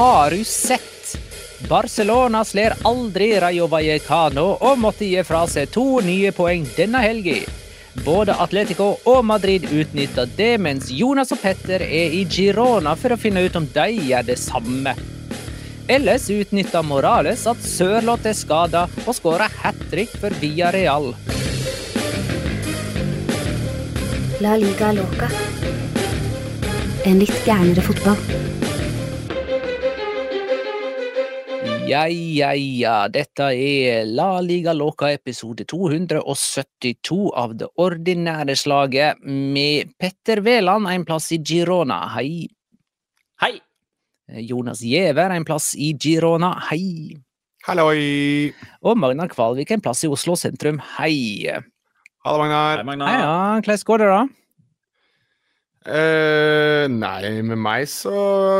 Har du sett? Barcelona slår aldri Rayo Vallecano og måtte gi fra seg to nye poeng denne helga. Både Atletico og Madrid utnytter det, mens Jonas og Petter er i Girona for å finne ut om de gjør det samme. Ellers utnytter Morales at Sørloth er skada og skårer hat trick for Villarreal. La liga loca. En litt gærnere fotball. Ja, ja, ja. Dette er La liga loca episode 272 av det ordinære slaget med Petter Veland en plass i Girona. Hei. Hei! Jonas Giæver en plass i Girona. Hei. Halloi! Og Magnar Kvalvik en plass i Oslo sentrum. Hei. Ha det, Magnar. Magnar. Hei, ja. Hvordan går det, da? Eh, nei, med meg så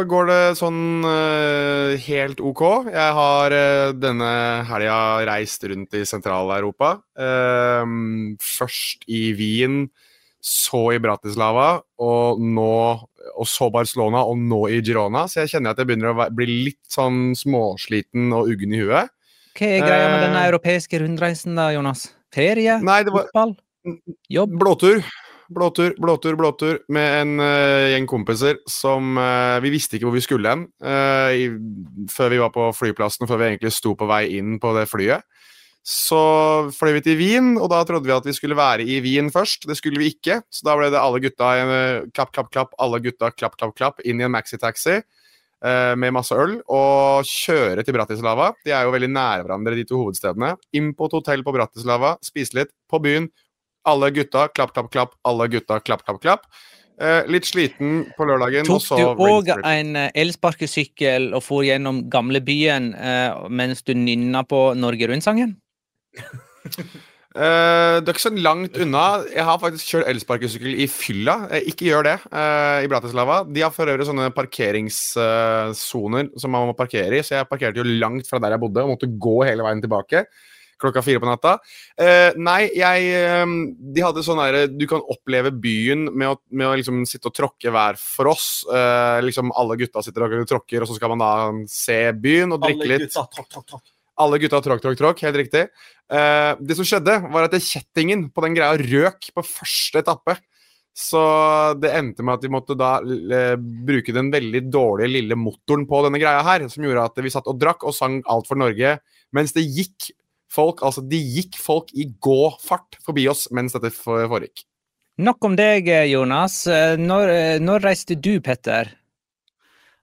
går det sånn uh, helt ok. Jeg har uh, denne helga reist rundt i Sentral-Europa. Først i Wien, så i Bratislava, og nå og så Barcelona, og nå i Girona. Så jeg kjenner at jeg begynner å bli litt sånn småsliten og uggen i huet. Hva er greia med denne europeiske rundreisen, da, Jonas? Ferie? Nei, det var Fotball? Jobb? Blåtur. Blåtur, blåtur, blåtur med en uh, gjeng kompiser som uh, Vi visste ikke hvor vi skulle hen uh, i, før vi var på flyplassen, før vi egentlig sto på vei inn på det flyet. Så fløy vi til Wien, og da trodde vi at vi skulle være i Wien først. Det skulle vi ikke, så da ble det alle gutta eh, klapp, klapp, klapp, alle gutta klapp, klapp, klapp, inn i en maxitaxi med masse øl og kjøre til Bratislava. De er jo veldig nære hverandre, de to hovedstedene. Inn på et hotell på Bratislava, spise litt på byen. Alle gutta, klapp, klapp, klapp. Alle gutta, klapp, klapp, klapp. Eh, litt sliten på lørdagen. Tok du òg en eh, elsparkesykkel og for gjennom gamlebyen eh, mens du nynna på Norge Rundt-sangen? Uh, det er ikke så langt unna. Jeg har faktisk kjørt elsparkesykkel i fylla. Eh, ikke gjør det uh, i Bratislava. De har for øvrig sånne parkeringssoner som man må parkere i, så jeg parkerte jo langt fra der jeg bodde og måtte gå hele veien tilbake. Klokka fire på natta. Eh, nei, jeg eh, De hadde sånn derre Du kan oppleve byen med å, med å liksom sitte og tråkke hver for oss. Eh, liksom Alle gutta sitter og tråkker, og så skal man da se byen og drikke litt. Alle gutta tråkk, tråkk, tråkk. Helt riktig. Eh, det som skjedde, var at kjettingen på den greia røk på første etappe. Så det endte med at vi måtte da eh, bruke den veldig dårlige lille motoren på denne greia her, som gjorde at vi satt og drakk og sang Alt for Norge, mens det gikk folk Altså, de gikk folk i gåfart forbi oss mens dette foregikk. Nok om deg, Jonas. Eh, Når, eh, når reiste du, Petter?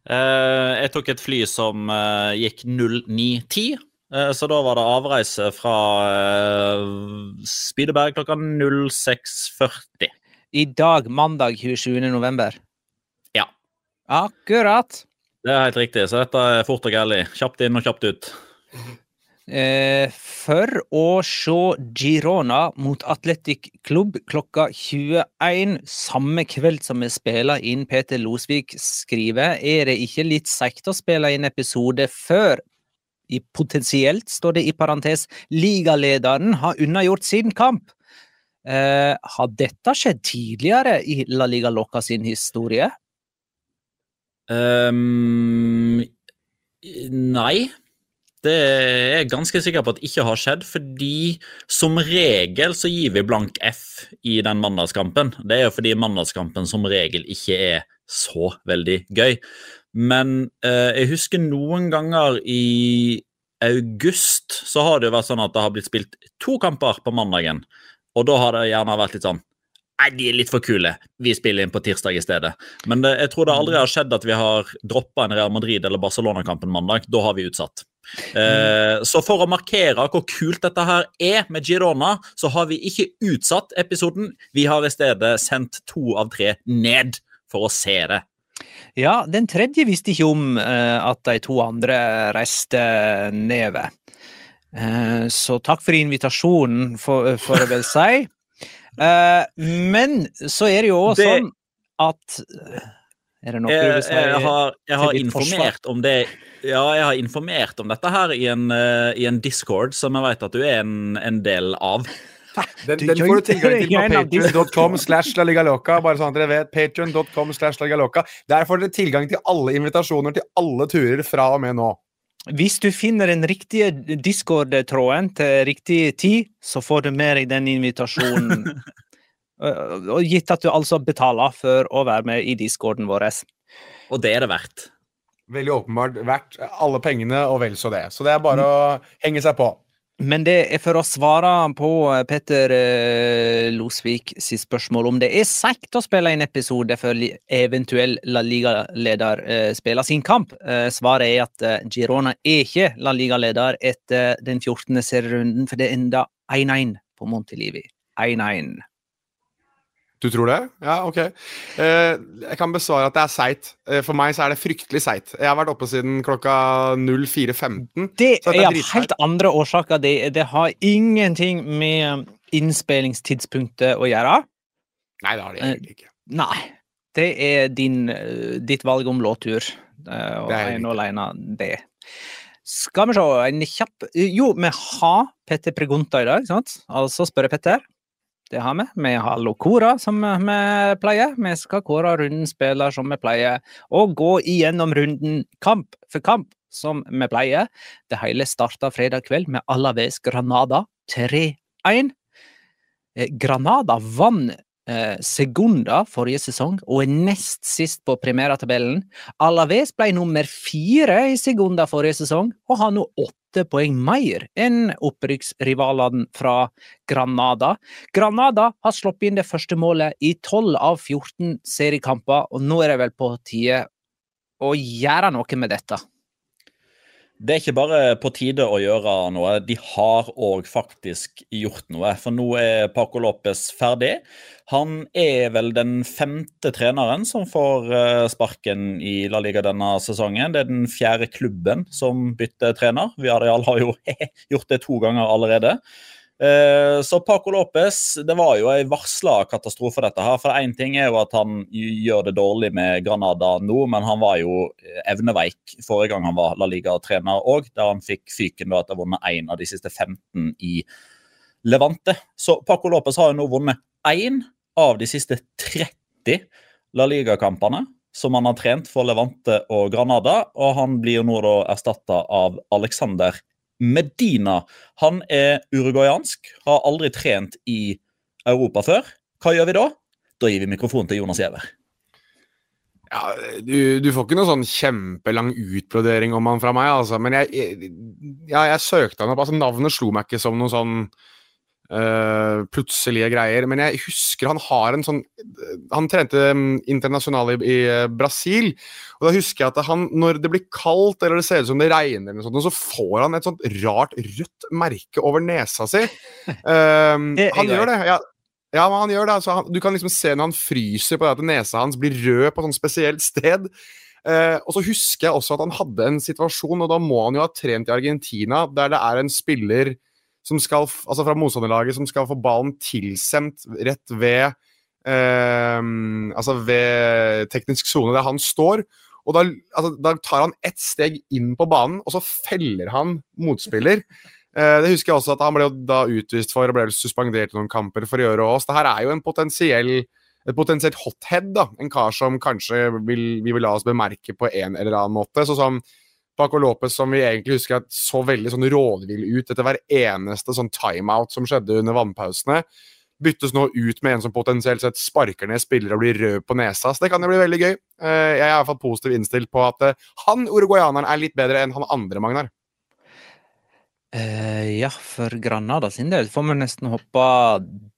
Uh, jeg tok et fly som uh, gikk 09.10, Uh, så da var det avreise fra Spydeberg klokka 06.40. I dag, mandag 27. november. Ja. Akkurat. Det er helt riktig, så dette er fort og gærlig. Kjapt inn og kjapt ut. Eh, for å se Girona mot Atletic Klubb klokka 21 samme kveld som vi spiller inn, Peter Losvik skriver, er det ikke litt seigt å spille inn episode før i potensielt, står det i parentes, ligalederen har unnagjort sin kamp? Eh, har dette skjedd tidligere i La Liga Loca sin historie? Um, nei. Det er jeg ganske sikker på at ikke har skjedd, fordi som regel så gir vi blank F i den mandagskampen. Det er jo fordi mandagskampen som regel ikke er så veldig gøy. Men eh, jeg husker noen ganger i august så har det jo vært sånn at det har blitt spilt to kamper på mandagen. Og da har det gjerne vært litt sånn Nei, de er litt for kule. Vi spiller inn på tirsdag i stedet. Men det, jeg tror det aldri har skjedd at vi har droppa en Real Madrid- eller Barcelona-kampen mandag. Da har vi utsatt. Eh, så for å markere hvor kult dette her er med Girona, så har vi ikke utsatt episoden. Vi har i stedet sendt to av tre ned for å se det. Ja, den tredje visste ikke om eh, at de to andre reiste nedover. Eh, så takk for invitasjonen, for, for å vel si. Men så er det jo også sånn at Er det noe du vil si? jeg, har, jeg har informert om det Ja, jeg har informert om dette her i en, uh, i en discord som jeg vet at du er en, en del av. Den, den får du tilgang til på av patreon.com slash la liga loca. Bare sånn at dere vet. Patreon.com slash la liga loca. Der får dere tilgang til alle invitasjoner til alle turer fra og med nå. Hvis du finner den riktige Discord-tråden til riktig tid, så får du med deg den invitasjonen. Og gitt at du altså betaler for å være med i discorden vår. Og det er det verdt. Veldig åpenbart verdt alle pengene og vel så det. Så det er bare å henge seg på. Men det er for å svare på eh, Petter eh, Losvik sitt spørsmål om det er seigt å spille en episode før eventuell La Liga-leder eh, spiller sin kamp. Svaret er at Girona er ikke La Liga-leder etter den 14. serierunden, for det enda 1-1 på Montelivi. 1-1. Du tror det? Ja, ok. Eh, jeg kan besvare at det er seigt. Eh, for meg så er det fryktelig seigt. Jeg har vært oppe siden klokka 04.15. Det det er er helt andre årsaker. Det, det har ingenting med innspillingstidspunktet å gjøre. Nei, det har det egentlig ikke. Nei. Det er din, eh, ditt valg om låttur. eh, Og ene og alene det. Skal vi se, en kjapp Jo, vi har Petter Pregunta i dag, sant? Altså spørre Petter. Det har vi. Vi har Locora, som vi pleier. Vi skal kåre rundens spiller som vi pleier, og gå igjennom runden kamp for kamp, som vi pleier. Det hele starta fredag kveld med Alaves Granada 3-1. Eh, Granada vant eh, Segunda forrige sesong og er nest sist på primærtabellen. Alaves ble nummer fire i Segunda forrige sesong og har nå åtte poeng mer enn opprykksrivalene fra Granada. Granada har sluppet inn det første målet i 12 av 14 seriekamper, og nå er det vel på tide å gjøre noe med dette. Det er ikke bare på tide å gjøre noe, de har òg faktisk gjort noe. For nå er Paco Lopez ferdig. Han er vel den femte treneren som får eh, sparken i La Liga denne sesongen. Det er den fjerde klubben som bytter trener. Villarreal har jo gjort det to ganger allerede. Eh, Så Paco Lopez, det var jo ei varsla katastrofe, dette her. For én ting er jo at han gjør det dårlig med Granada nå, men han var jo evneveik forrige gang han var La Liga-trener òg, der han fikk fyken da etter å ha vunnet én av de siste 15 i Levante. Så Paco Lopez har jo nå vunnet én av de siste 30 La Liga-kampene som han har trent for Levante og Granada, og han blir nå da erstatta av Alexander Medina. Han er uruguayansk, har aldri trent i Europa før. Hva gjør vi da? Da gir vi mikrofonen til Jonas Giæver. Ja, du, du, får ikke noe sånn kjempelang utbrodering om han fra meg, altså. Men jeg, jeg, ja, jeg søkte han opp. altså Navnet slo meg ikke som noe sånn uh, plutselige greier. Men jeg husker han har en sånn Han trente um, internasjonal i, i uh, Brasil. Og da husker jeg at han, når det blir kaldt eller det ser ut som det regner, eller sånt, så får han et sånt rart rødt merke over nesa si. Uh, han gjør det. ja ja, men han gjør det. Altså, han, du kan liksom se når han fryser på det at nesa hans blir rød på et sånt spesielt sted. Uh, og så husker jeg også at han hadde en situasjon, og da må han jo ha trent i Argentina, der det er en spiller som skal, altså fra motstanderlaget som skal få ballen tilsendt rett ved eh, Altså ved teknisk sone der han står. Og da, altså, da tar han ett steg inn på banen, og så feller han motspiller. Eh, det husker jeg også at Han ble da utvist for og ble suspendert i noen kamper for å gjøre oss. Det her er jo en potensiell et potensielt hothead. da, En kar som kanskje vil, vi vil la oss bemerke på en eller annen måte. så som Paco Lopez, som vi egentlig husker at så veldig sånn rådvill ut etter hver eneste sånn timeout som skjedde under vannpausene, byttes nå ut med en som potensielt sett sparker ned spillere og blir rød på nesa. Så det kan jo bli veldig gøy. Eh, jeg er i hvert fall positivt innstilt på at eh, han uruguayaneren er litt bedre enn han andre, Magnar. Uh, ja, for Granada sin del får vi nesten hoppe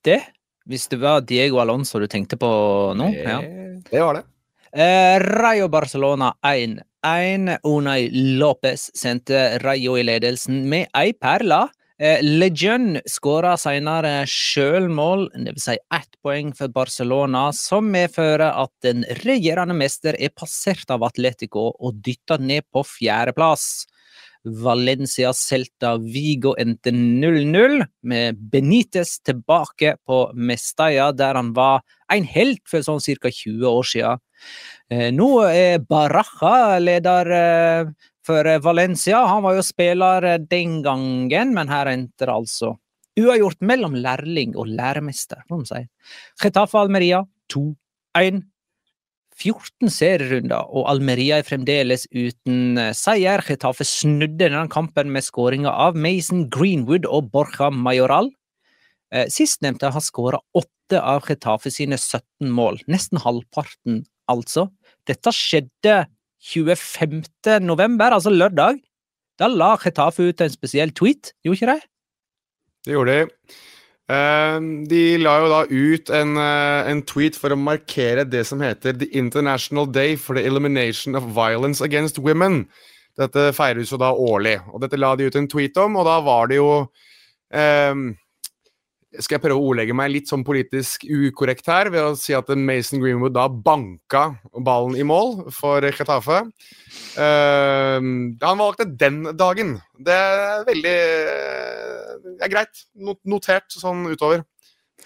det. Hvis det var Diego Alonso du tenkte på nå? Det, ja. det var det. Uh, Rayo Barcelona 1-1. Unai Lopez sendte Rayo i ledelsen med ei perle. Uh, Legion skåra senere sjølmål, dvs. Si ett poeng for Barcelona, som medfører at den regjerende mester er passert av Atletico og dytta ned på fjerdeplass. Valencia Celta Vigo endte 0-0, med Benitez tilbake på Mestalla, der han var en helt for sånn ca. 20 år siden. Eh, nå er Baraja leder eh, for Valencia. Han var jo spiller den gangen, men her endte det altså uavgjort mellom lærling og læremester, får vi si. Getafe Almeria 2-1. 14 serierunder, og Almeria er fremdeles uten eh, seier. Getafe snudde denne kampen med skåringa av Mason Greenwood og Borja Majoral. Eh, sistnevnte har skåra åtte av Getafe sine 17 mål, nesten halvparten, altså. Dette skjedde 25. november, altså lørdag. Da la Getafe ut en spesiell tweet, gjorde ikke de? Det gjorde de. Ehm, de la jo da ut en, eh, en, tweet for å markere det som heter The International Day for the Elimination of Violence Against Women. Dette feires jo da årlig, og dette la de ut en tweet om, og da var det jo um, skal jeg prøve å ordlegge meg litt sånn politisk ukorrekt her ved å si at Mason Greenwood da banka ballen i mål for Chetafe. Uh, han valgte den dagen. Det er veldig Det er greit. Notert sånn utover.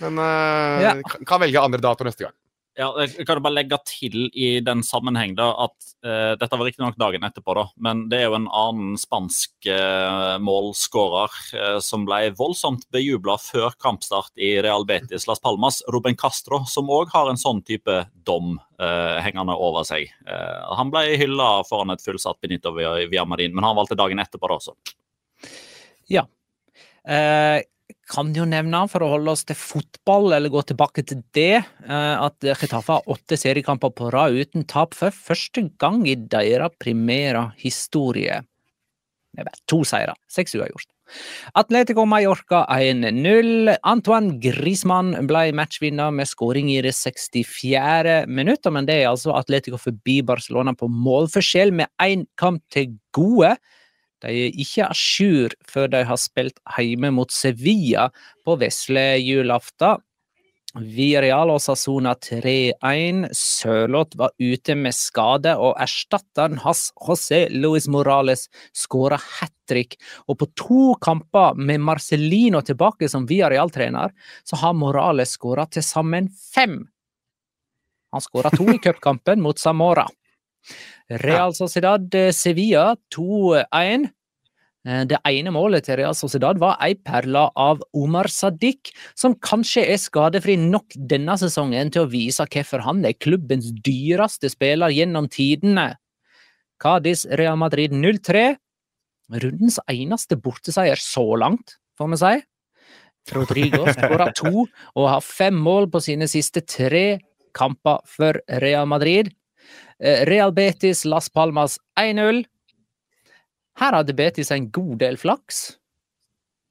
Men uh, ja. kan velge andre datoer neste gang. Ja, jeg kan bare legge til i den sammenheng da, at uh, dette var riktignok dagen etterpå, da, men det er jo en annen spansk uh, målskårer uh, som ble voldsomt bejubla før kampstart i Real Betis Las Palmas, Ruben Castro, som òg har en sånn type dom hengende over seg. han ble hylla foran et fullsatt Benito Villamarin, men han valgte dagen etterpå, da, også. Ja. Eh, kan jo nevne, for å holde oss til fotball, eller gå tilbake til det, eh, at Getafe har åtte seriekamper på rad uten tap for første gang i deres primære historie. Det bare to seire, seks uavgjort. Atletico Mallorca 1-0. Antoine Griezmann ble matchvinner med skåring i det 64. minutt, men det er altså Atletico forbi Barcelona på målforskjell med én kamp til gode. De er ikke à jour før de har spilt hjemme mot Sevilla på vesle julaften. Villarreal og Sassona 3-1. Sørloth var ute med skade, og erstatteren hans, José Luis Morales, skåra hat trick. Og på to kamper med Marcelino tilbake som Viareal-trener, så har Morales skåra til sammen fem. Han skåra to i cupkampen mot Samora. Real Sociedad eh, Sevilla 2-1. Eh, det ene målet til Real Sociedad var ei perle av Omar Sadiq, som kanskje er skadefri nok denne sesongen til å vise hvorfor han er klubbens dyreste spiller gjennom tidene. Cádiz Real Madrid 0-3. Rundens eneste borteseier så langt, får vi si. Rodrigo skåra to og har fem mål på sine siste tre kamper for Real Madrid. Eh, Real Betis Las Palmas 1-0. Her hadde Betis en god del flaks.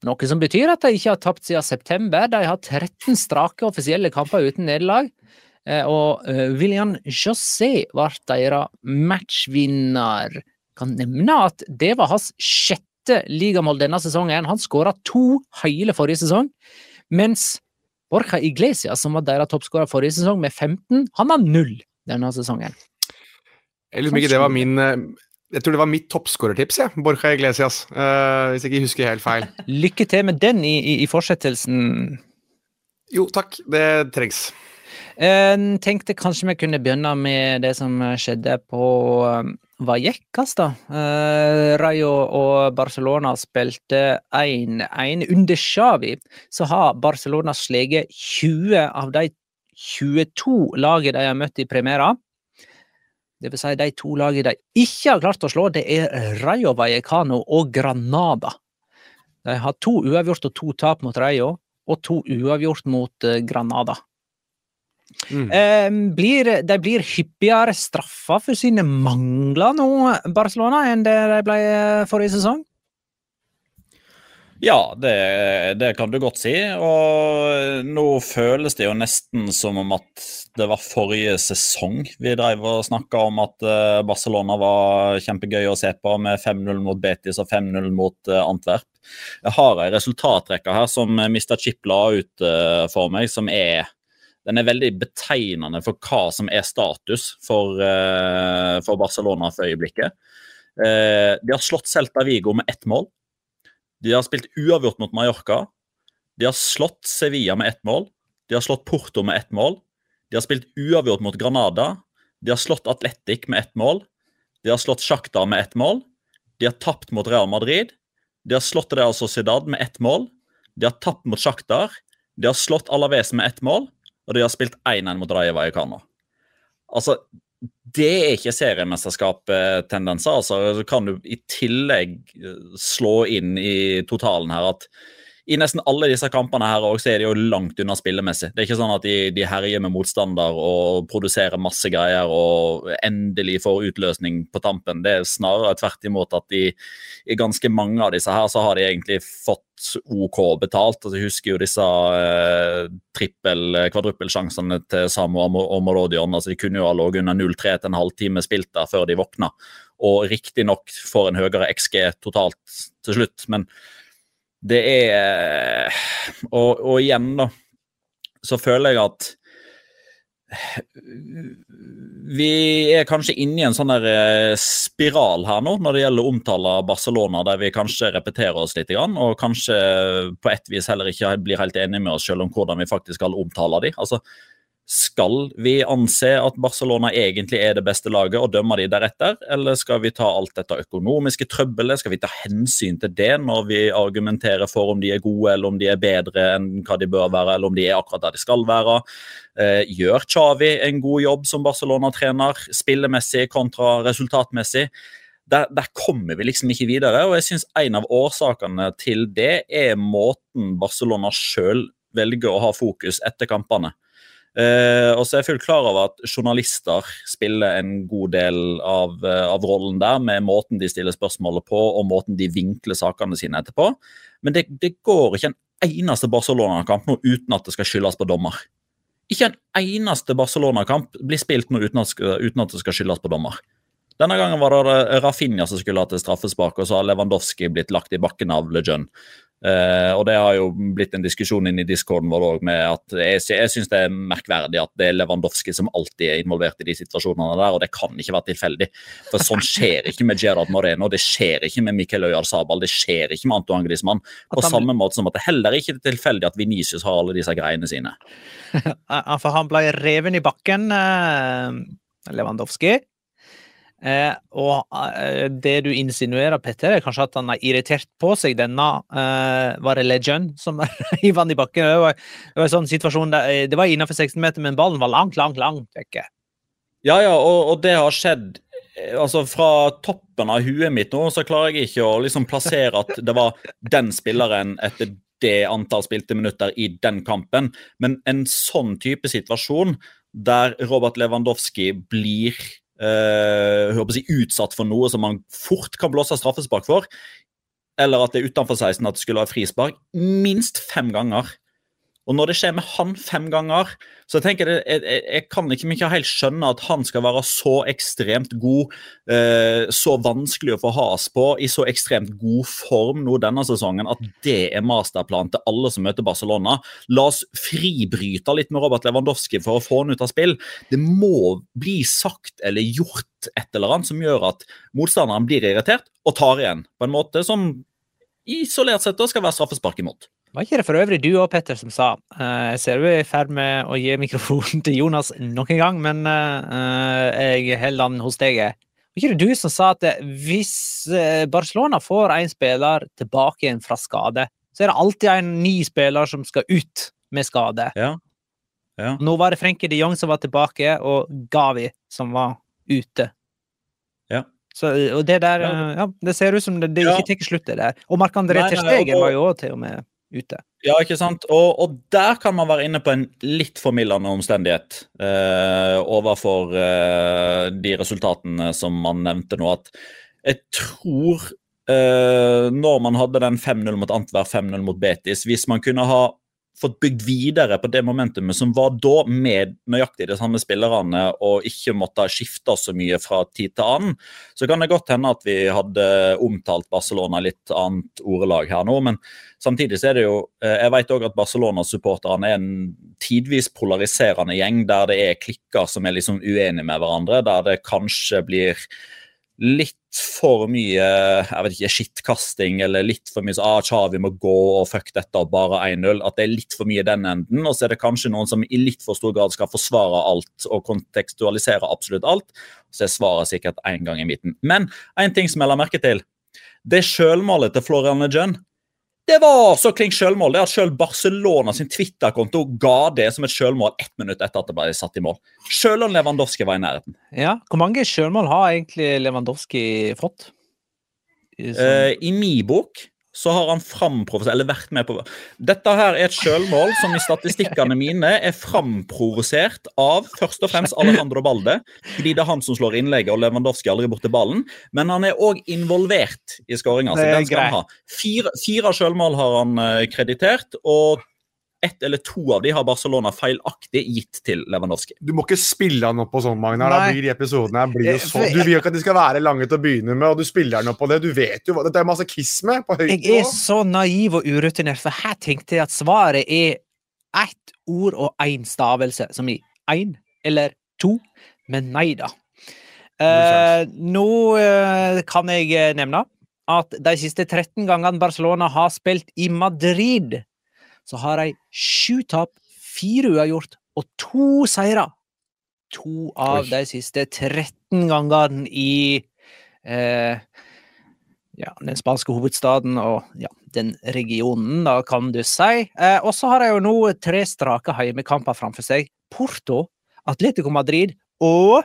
Noe som betyr at de ikke har tapt siden september. De har 13 strake offisielle kamper uten nederlag. Eh, Og eh, William José ble deres matchvinner. Kan nevne at det var hans sjette ligamål denne sesongen. Han skåra to hele forrige sesong, mens Borja Iglesias, som var deres toppskårer forrige sesong, med 15, han har null denne sesongen. Jeg lurer på om ikke det var min eh, Jeg tror det var mitt toppskårertips, ja. Borja Iglesias. Uh, hvis jeg ikke husker helt feil. Lykke til med den i, i, i fortsettelsen. Jo, takk. Det trengs. Jeg tenkte kanskje vi kunne begynne med det som skjedde på uh, Vallecas, da. Uh, Rayo og Barcelona spilte 1-1. Under Xavi så har Barcelona sleget 20 av de 22 lagene de har møtt i Primera. Det vil si de to lagene de ikke har klart å slå, det er Rayo Vallecano og Granada. De har to uavgjort og to tap mot Rayo, og to uavgjort mot eh, Granada. Mm. Eh, blir, de blir hyppigere straffa for sine mangler nå, Barcelona, enn det de ble eh, forrige sesong? Ja, det, det kan du godt si. Og nå føles det jo nesten som om at det var forrige sesong vi drev og snakka om at eh, Barcelona var kjempegøy å se på med 5-0 mot Betis og 5-0 mot eh, Antwerp. Jeg har ei resultatrekke her som Mr. Chip la ut eh, for meg, som er den er veldig betegnende for hva som er status for, for Barcelona for øyeblikket. De har slått Celta Vigo med ett mål. De har spilt uavgjort mot Mallorca. De har slått Sevilla med ett mål. De har slått Porto med ett mål. De har spilt uavgjort mot Granada. De har slått Atletic med ett mål. De har slått Shakhtar med ett mål. De har tapt mot Real Madrid. De har slått Real Sociedad med ett mål. De har tapt mot Shakhtar. De har slått Alaves med ett mål, og de har spilt 1-1 mot Raja Vallecano. Altså, det er ikke seriemesterskap-tendenser. altså. Så kan du i tillegg eh, slå inn i totalen her at i nesten alle disse kampene her også, så er de jo langt unna spillemessig. Det er ikke sånn at de, de herjer med motstander og produserer masse greier og endelig får utløsning på tampen. Det er snarere tvert imot at de i ganske mange av disse her så har de egentlig fått OK betalt. Altså, jeg husker jo disse eh, trippel-kvadruppelsjansene til Samu og Morodion. Altså, de kunne jo ha ligget under 0-3 til en halvtime spilt der før de våkna. Og riktignok får en høyere XG totalt til slutt, men det er og, og igjen, da, så føler jeg at vi er kanskje inne i en sånn der eh, spiral her nå når det gjelder å omtale Barcelona, der vi kanskje repeterer oss litt, og kanskje på ett vis heller ikke blir helt enige med oss selv om hvordan vi faktisk skal omtale dem. Altså, skal vi anse at Barcelona egentlig er det beste laget og dømme de deretter, eller skal vi ta alt dette økonomiske trøbbelet, skal vi ta hensyn til det når vi argumenterer for om de er gode eller om de er bedre enn hva de bør være, eller om de er akkurat der de skal være? Eh, gjør Xavi en god jobb som Barcelona-trener, spillemessig kontra resultatmessig? Der, der, kommer vi liksom ikke videre, og jeg syns en av årsakene til det er måten Barcelona sjøl velger å ha fokus etter kampene. Uh, og så er jeg fullt klar over at journalister spiller en god del av, uh, av, rollen der, med måten de stiller spørsmålet på og måten de vinkler sakene sine etterpå. Men det, det går ikke en eneste Barcelona-kamp nå uten at det skal skyldes på dommer. Ikke en eneste Barcelona-kamp blir spilt nå uten at, uten at det skal skyldes på dommer. Denne gangen var det Rafinha som skulle hatt et straffespark, og så har Lewandowski blitt lagt i bakken av Le Jeune. Uh, og det har jo blitt en diskusjon inn i discorden vår òg jeg, jeg syns det er merkverdig at det er Lewandowski som alltid er involvert i de situasjonene der, og det kan ikke være tilfeldig. For sånn skjer ikke med Gerard Moreno, det skjer ikke med Mikkel Øyar Sabal, det skjer ikke med Antoine Griezmann. På han... samme måte som at det heller ikke er tilfeldig at Venicius har alle disse greiene sine. For han ble reven i bakken, uh, Lewandowski. Eh, og eh, det du insinuerer, Petter, er kanskje at han har irritert på seg denne eh, Var det Legend som hiv han i bakken? Det var, det var en sånn situasjon der, eh, det var innenfor 16 meter, men ballen var langt, langt, langt vekke. Ja, ja, og, og, det har skjedd eh, altså Fra toppen av huet mitt nå så klarer jeg ikke å liksom plassere at det var den spilleren etter det antall spilte minutter i den kampen, men en sånn type situasjon der Robert Lewandowski blir jeg si, utsatt for noe som man fort kan blåse straffespark for, eller at det er utenfor 16 at det skulle være frispark, minst fem ganger. Og når det skjer med han fem ganger, så tenker jeg, jeg, jeg kan ikke, ikke helt skjønne at han skal være så ekstremt god, eh, så vanskelig å få has på, i så ekstremt god form nå denne sesongen, at det er masterplan til alle som møter Barcelona. La oss fribryte litt med Robert Lewandowski for å få han ut av spill. Det må bli sagt eller gjort et eller annet som gjør at motstanderen blir irritert og tar igjen, på en måte som isolert sett da skal være straffespark imot. Var ikke det for øvrig du òg, Petter, som sa uh, Jeg ser du er i ferd med å gi mikrofonen til Jonas nok en gang, men uh, jeg holder den hos deg. Var ikke det du som sa at hvis Barcelona får en spiller tilbake igjen fra skade, så er det alltid en ny spiller som skal ut med skade? Ja. Ja. Nå var det Frenkie de Jong som var tilbake, og Gavi som var ute. Ja. Så, og det der ja, det ser ut som det, det ikke tar slutt, det der. Og Marc-André Terstegen var jo òg til og med ute. Ja, ikke sant? Og, og, der kan man være inne på en litt formildende omstendighet eh, overfor eh, de resultatene som man nevnte nå. At jeg tror eh, når man hadde den 5-0 mot Antwerp, 5-0 mot Betis Hvis man kunne ha fått bygd videre på det momentumet som var da, med nøyaktig de samme spillerne, og ikke måtte skifte så mye fra tid til annen, så kan det godt hende at vi hadde omtalt Barcelona litt annet ordelag her nå. Men samtidig så er det jo eh, Jeg vet òg at Barcelona-supporterne er en tidvis polariserende gjeng, der det er klikker som er liksom uenige med hverandre, der det kanskje blir litt for mye jeg vet ikke, skittkasting eller litt for mye ah, vi må gå og fuck dette og bare 1-0. At det er litt for mye den enden. Og så er det kanskje noen som i litt for stor grad skal forsvare alt og kontekstualisere absolutt alt. Så er svaret sikkert én gang i midten. Men én ting som jeg la merke til. Det sjølmålet til Florian Lejeune det var så klink sjølmål det at selv Barcelona sin Twitter-konto ga det som et sjølmål ett minutt etter at det ble satt i mål. Selv om Lewandowski var i nærheten. Ja, Hvor mange sjølmål har egentlig Lewandowski fått? I, uh, I min bok så har han framprovosert Eller vært med på Dette her er et sjølmål som i statistikkene mine er framprovosert av først og fremst Alejandro Balde, fordi det er han som slår innlegget, og Lewandowski aldri borti ballen. Men han er òg involvert i skåringa. Fire, fire sjølmål har han eh, kreditert, og ett eller to av de har Barcelona feilaktig gitt til Lewandowski. Du må ikke spille han opp på sånn, Magnar. Da blir de episodene blir jo eh, så... Du vil jo ikke at de skal være lange til å begynne med, og du spiller han opp på det. Du vet jo hva Dette er masochisme på høyt nivå. Jeg er så naiv og urutinert, for her tenkte jeg at svaret er ett ord og én stavelse, som i én eller to. Men nei da. Eh, nå eh, kan jeg nevne at de siste 13 gangene Barcelona har spilt i Madrid så har de sju tap, fire uavgjort og to seire. To av Oi. de siste 13 gangene i eh, ja, den spanske hovedstaden og ja, den regionen, da, kan du si. Eh, og så har de jo nå tre strake heimekamper framfor seg. Porto, Atletico Madrid og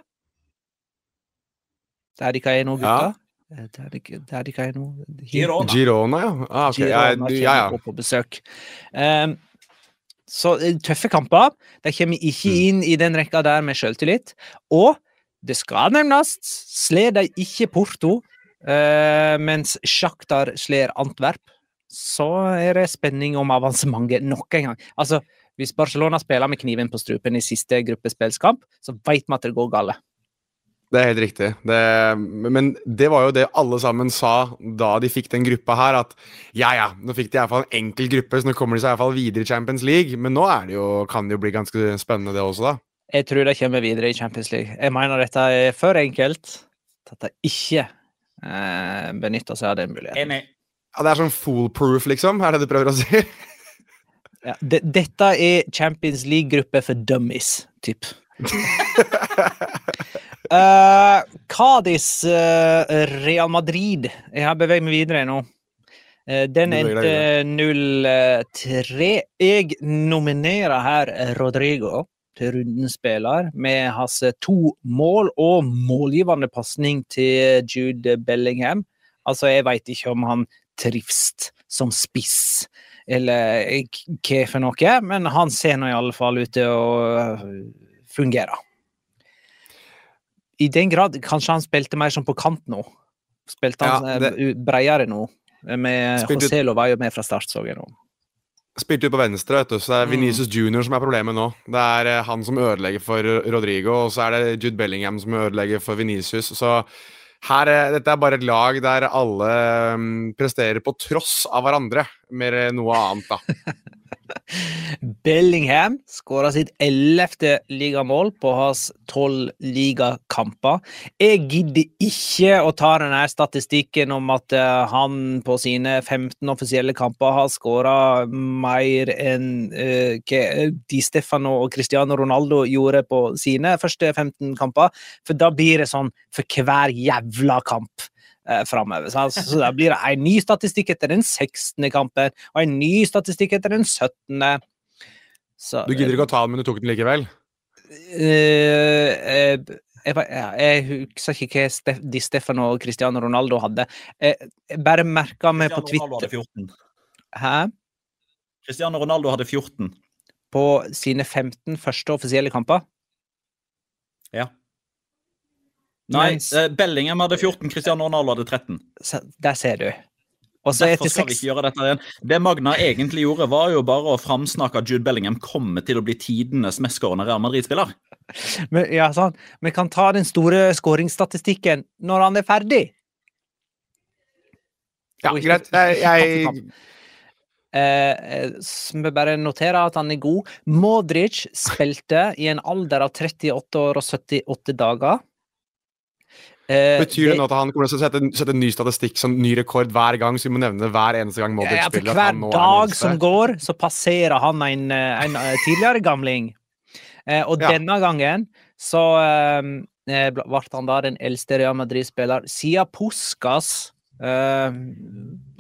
Der de er nå, gutta? Ja. Der de, det er ikke jeg nå? Girona. Girona, ja. Ah, okay. Girona ja, ja, ja. på besøk. Um, så eh, tøffe kamper. De kommer ikke mm. inn i den rekka der med selvtillit. Og det skal nevnes, slår de ikke Porto, uh, mens Sjaktar slår Antwerp, så er det spenning om avansementet nok en gang. Altså, hvis Barcelona spiller med kniven på strupen i siste gruppespillskamp, så vet vi at det går galt. Det er helt riktig. Det, men det var jo det alle sammen sa da de fikk den gruppa her, at ja ja, nå fikk de iallfall en enkel gruppe, så nå kommer de seg iallfall videre i Champions League. Men nå er det jo, kan det jo bli ganske spennende, det også, da. Jeg tror de kommer videre i Champions League. Jeg mener dette er for enkelt til at de ikke eh, benytter seg av den muligheten. Enig. Ja, det er sånn foolproof, liksom? Er det du prøver å si? ja, de, dette er Champions League-gruppe for dummies, typ. Uh, Cádiz, uh, Real Madrid. Jeg har beveget meg videre nå. Uh, den endte 0-3. Jeg nominerer her Rodrigo til rundens spiller, med hans to mål og målgivende pasning til Jude Bellingham. Altså, jeg veit ikke om han trives som spiss, eller hva for noe, men han ser nå i alle fall ut til å fungere. I den grad kanskje han spilte mer som på kant nå. Spilte han Ja, eh, det- bredere nå. Med Spilte Joselo var jo med fra start, så jeg nå. Spilte jo på venstre, vet du, så det er Mm. Junior som er problemet nå. Det er eh, han som ødelegger for Rodrigo, og så er det Jude Bellingham som ødelegger for Venicius. Så her, eh, dette er bare et lag der alle mm, presterer på tross av hverandre, mer enn noe annet, da. Bellingham skåra sitt ellevte ligamål på hans tolv ligakamper. Jeg gidder ikke å ta denne statistikken om at eh, han på sine 15 offisielle kamper har skåra mer enn uh, hva Di Stefano og Cristiano Ronaldo gjorde på sine første 15 kamper, for da blir det sånn for hver jævla kamp. Uh, framover. Så, altså, så da blir det en ny statistikk etter den 16. kampen, og en ny statistikk etter den 17. Så, Du gidder ikke å ta den, men du tok den likevel? Uh, uh, jeg, jeg husker ikke hva Stef Di Stefano og Cristiano Ronaldo hadde. Jeg, Jeg bare merka meg på Twitter 14. Hæ? Cristiano Ronaldo hadde 14. På sine 15 første offisielle kamper. Ja. Nei, Mens- eh, Bellingham hadde 14, Cristiano Ronaldo hadde 13. Så, der ser du. Og så Derfor skal vi ikke gjøre dette igjen. Det Magna egentlig gjorde, var jo bare å framsnakke at Jude Bellingham kommer til å bli tidenes mestskårende Real Madrid-spiller. Men, ja, sånn. Vi kan ta den store skåringsstatistikken når han er ferdig. Ja, ikke- greit. Jeg. Eh, eh, vi bare noterer at han er god. Modric spilte i en alder av 38 år og 78 dager. Eh, Betyr det nå at han kommer til å sette, sette ny statistikk, sånn ny rekord hver gang, så vi må nevne det hver eneste gang Modric ja, spiller? hver er dag som går, så passerer han en, eh, en eh, tidligere gamling. Eh, og Ja. denne gangen så eh, eh, ble han da den eldste Real Madrid-spiller siden Puskas eh,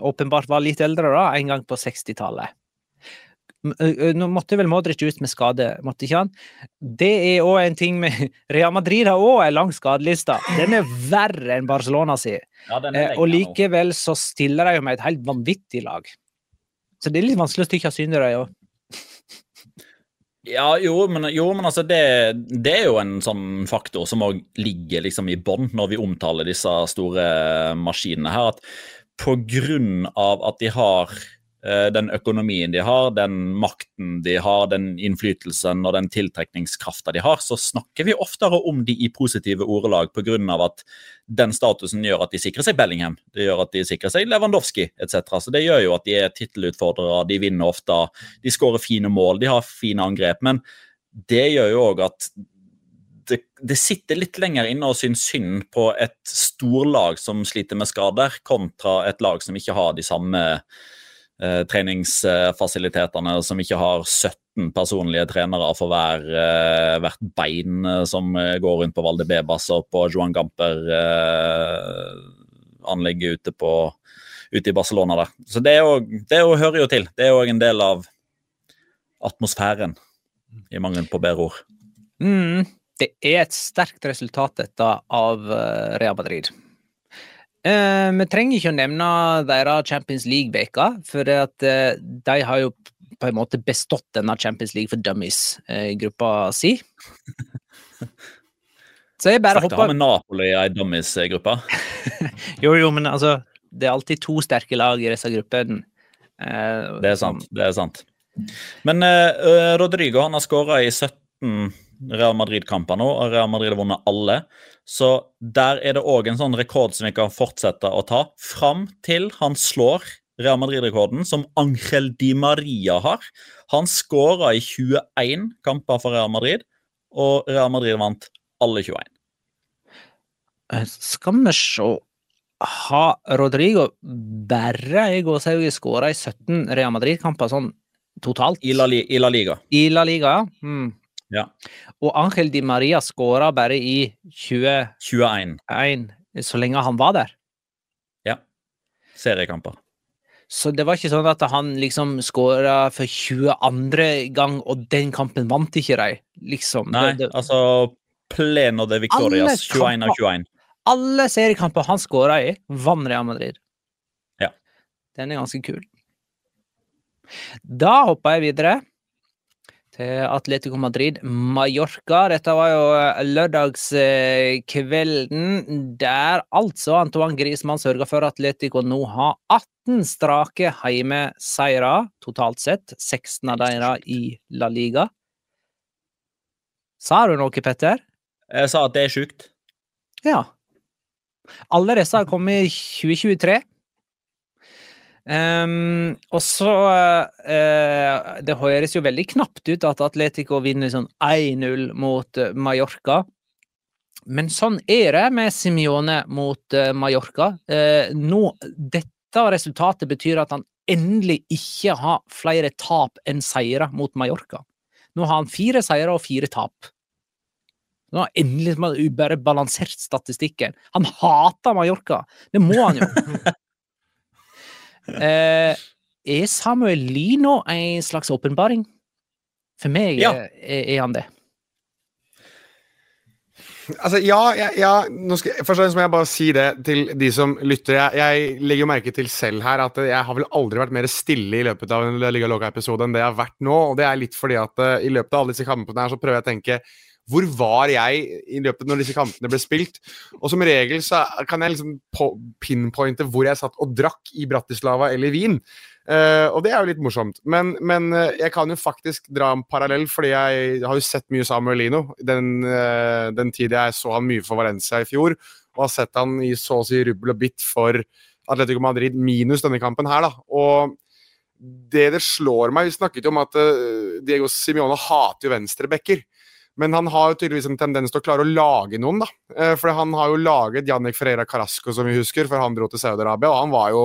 åpenbart var litt eldre, da, en gang på 60-tallet. Nå måtte vel Modric ut med skade, måtte ikke han? Det er òg en ting med Real Madrid har òg en lang skadeliste. Den er verre enn Barcelona si. Ja, Eh, og likevel så stiller de jo med et helt vanvittig lag. Så det er litt vanskelig å stikke av syne, det òg. Ja, jo, men, jo, men altså det, det er jo en sånn faktor som òg ligger liksom i bånn når vi omtaler disse store maskinene her. At på grunn av at de har den økonomien de har, den makten de har, den innflytelsen og den tiltrekningskrafta de har, så snakker vi oftere om de i positive ordelag av at den statusen gjør at de sikrer seg Bellingham, det gjør at de sikrer seg Lewandowski etc. Så det gjør jo at de er tittelutfordrere, de vinner ofte, de skårer fine mål, de har fine angrep. Men det gjør jo òg at det, det sitter litt lenger inne og syns synd på et storlag som sliter med skader, kontra et lag som ikke har de samme eh, treningsfasilitetene, som ikke har 17 personlige trenere for hver, eh, hvert bein eh, som eh, går rundt på Valdebebas og på Johan Gamper-anlegget ute, ute i Barcelona der. Så det, jo, det jo, hører jo til. Det er òg en del av atmosfæren, i mangel på bedre ord. Mm, det er et sterkt resultat, dette, av eh, Real Madrid. Eh, vi trenger ikke å nevne deres Champions League-veka, for at, eh, de har jo på en måte bestått denne Champions League for dummies eh, i gruppa si. Så jeg bare ha hopper med Napoli i ei dummies-gruppe. Jo, jo, men altså Det er alltid to sterke lag i disse gruppene. Det er sant. det er sant. Men Rodrigo han har skåra i 17 Real Madrid-kamper nå, og Real Madrid har vunnet alle. Så der er det òg en sånn rekord som vi kan fortsette å ta, fram til han slår Real Madrid-rekorden som Angel Di Maria har. Han skåra i 21 kamper for Real Madrid, og Real Madrid vant alle 21. Eh, Skal vi se Har Rodrigo bare og Sauge skåra i 17 Real Madrid-kamper sånn totalt? I La, i La Liga. I La Liga, ja. Mm. Ja. Og Angel Di Maria skåra bare i 21, 1, så lenge han var der. Ja. seriekamper. Så det var ikke sånn at han liksom skåra for 22. gang, og den kampen vant ikke de, liksom. Nei, Det- det- altså Pleno de Victorias, Alle 21 av 21. Alle seriekamper han skåra i, vant Real Madrid. Ja. Den er ganske kul. Da hopper jeg videre til Atletico Madrid Mallorca. Dette var jo eh, lørdagskvelden der altså Antoine Griezmann sørga for at Atletico nå har 18 strake heimeseiere totalt sett. 16 av dem i La Liga. Sa du noe, Petter? Jeg sa at det er sjukt. Ja. Alle disse har kommet i 2023. Ehm, og så uh, Det høres jo veldig knapt ut at Atletico vinner sånn 1-0 mot eh, Mallorca. Men sånn er det med Simione mot eh, Mallorca. Uh, nå, dette resultatet betyr at han endelig ikke har flere tap enn seire mot Mallorca. Nå har han fire seire og fire tap. Nå har endelig liksom bare balansert statistikken. Han hater Mallorca! Det må han jo. Eh, er Samuel Lino en slags åpenbaring? For meg Ja. er, er han det. Altså, ja, ja, ja nå skal, Først og fremst må jeg bare si det til de som lytter. Jeg, jeg legger jo merke til selv her at jeg har vel aldri vært mer stille i løpet av en Liga Loca-episode enn det jeg har vært nå. Og det er litt fordi at uh, i løpet av alle disse kampene her så prøver jeg å tenke hvor var jeg i løpet når disse kampene ble spilt? Og som regel så kan jeg liksom pinpointe hvor jeg satt og drakk i Bratislava eller Wien. Uh, og det er jo litt morsomt. Men, men uh, jeg kan jo faktisk dra en parallell, fordi jeg har jo sett mye Samuel Lino den, uh, den tid jeg så han mye for Valencia i fjor, og har sett han i så å si rubbel og bitt for Atletico Madrid minus denne kampen her, da. Og det det slår meg Vi snakket jo om at Diego Simione hater jo venstrebacker. Men han har jo tydeligvis en tendens til å klare å lage noen, da. For han har jo laget Jannik Ferreira Carasco, som vi husker, før han dro til Saudi-Arabia, og han var jo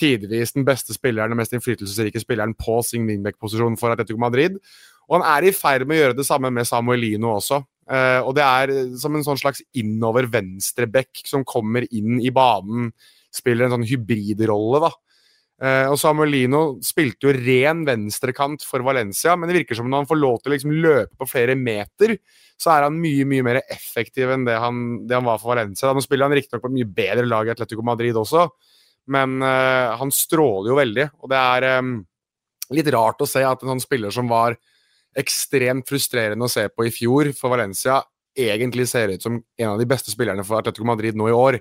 tidvis den beste spilleren, den mest innflytelsesrike spilleren på sin wingback-posisjon for Atletico Madrid. Og han er i ferd med å gjøre det samme med Samuelino også. Uh, og det er som en sånn slags innover venstre-back som kommer inn i banen, spiller en sånn hybridrolle, da. Uh, og Samuelino spilte jo ren venstrekant for Valencia, men det virker som når han får lov til å liksom løpe på flere meter, så er han mye mye mer effektiv enn det han, det han var for Valencia. Nå spiller han riktignok på et mye bedre lag i Atletico Madrid også, men uh, han stråler jo veldig. Og det er um, litt rart å se at en sånn spiller som var ekstremt frustrerende å se på i fjor for Valencia, egentlig ser ut som en av de beste spillerne for Atletico Madrid nå i år.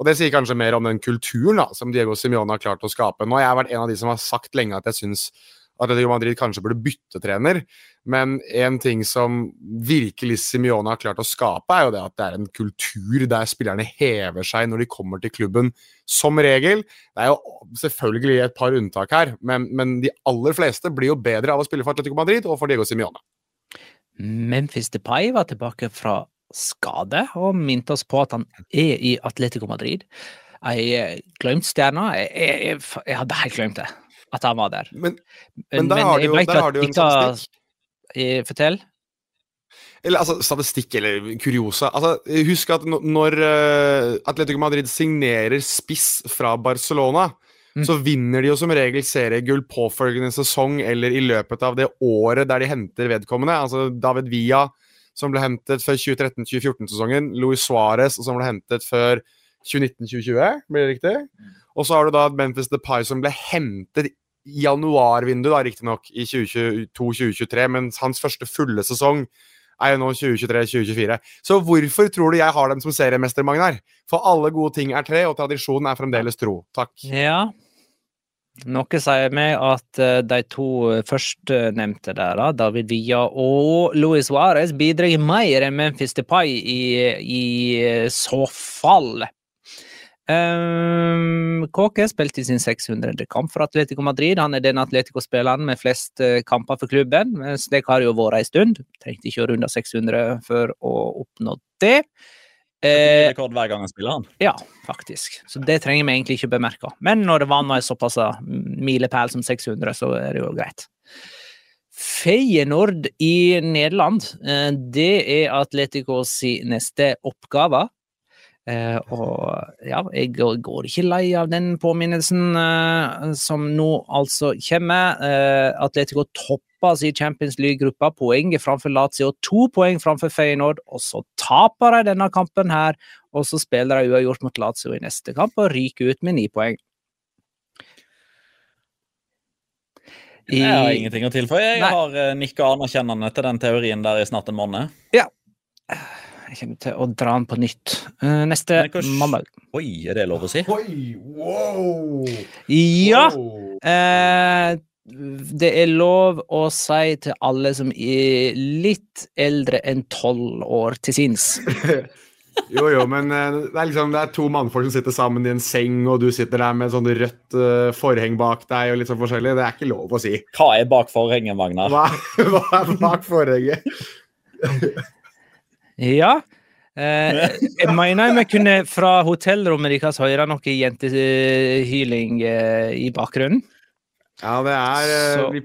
Og Det sier kanskje mer om den kulturen da, som Diego Simione har klart å skape. Nå har jeg vært en av de som har sagt lenge at jeg syns Atletico Madrid kanskje burde bytte trener. Men en ting som virkelig Simione har klart å skape, er jo det at det er en kultur der spillerne hever seg når de kommer til klubben, som regel. Det er jo selvfølgelig et par unntak her, men, men de aller fleste blir jo bedre av å spille for Atletico Madrid og for Diego Simione. Memphis Depay var tilbake fra skade, og minte oss på at han er i Atletico Madrid. Jeg glemt stjerna. Jeg, jeg, jeg, hadde helt glemt det, at han var der. Men, men der har du jo, har du en statistikk. Fortell. Eller altså, statistikk eller kuriosa. Altså, husk at når uh, Atletico Madrid signerer spiss fra Barcelona, mm. så vinner de jo som regel seriegull påfølgende sesong eller i løpet av det året der de henter vedkommende. Altså David Villa som ble hentet før 2013-2014-sesongen. Luis Suárez, som ble hentet før 2019-2020, blir det riktig? Og så har du da Memphis Depay, som ble hentet i januarvinduet, da, riktignok, i 2022-2023, mens hans første fulle sesong er jo nå 2023-2024. Så hvorfor tror du jeg har dem som seriemester, Magnar? For alle gode ting er tre, og tradisjonen er fremdeles tro. Takk. Ja, noe sier meg at uh, de to førstnevnte der, David Villa og Luis Suárez, bidrar mer enn Memphis Depay i, i så fall. Um, Kåke spilte i sin 600. kamp for Atletico Madrid. Han er den Atletico-spilleren med flest uh, kamper for klubben. Slik har det jo vært en stund. Trengte ikke å runde 600 for å oppnå det. Eh, rekord hver gang han spiller han. Ja, faktisk. Så det trenger vi egentlig ikke bemerke. Men når det var noe såpass milepæl som 600, så er det jo greit. Feyenoord i Nederland, det er Atleticos neste oppgave. Eh, og ja, jeg går ikke lei av den påminnelsen eh, som nå altså kommer. Eh, Atletico topper sin Champions League-gruppa, Poenget framfor Lazio, to poeng framfor Feyenoord, og så taper de denne kampen her, og så spiller de uavgjort mot Lazio i neste kamp og ryker ut med ni poeng. Jeg har ingenting å tilføye. Jeg Nei. har uh, nikka anerkjennende til den teorien der i snart en måned. Jeg kommer til å dra den på nytt. Eh, neste mandag. Oi, er det lov å si? Oi, wow! Ja! Wow. Eh, det er lov å si til alle som er litt eldre enn tolv år til sinns. Jo, jo, men eh, det er liksom Det er to mannfolk som sitter sammen i en seng, og du sitter der med sånn rødt uh, forheng bak deg og litt sånn forskjellig. Det er ikke lov å si. Hva er bak forhenget, Magnar? Hva, hva er bak forhenget? Ja. Eh, jeg mener vi kunne fra hotellrommet deres høre noe jentehyling eh, i bakgrunnen. Ja, det er, eh, vi,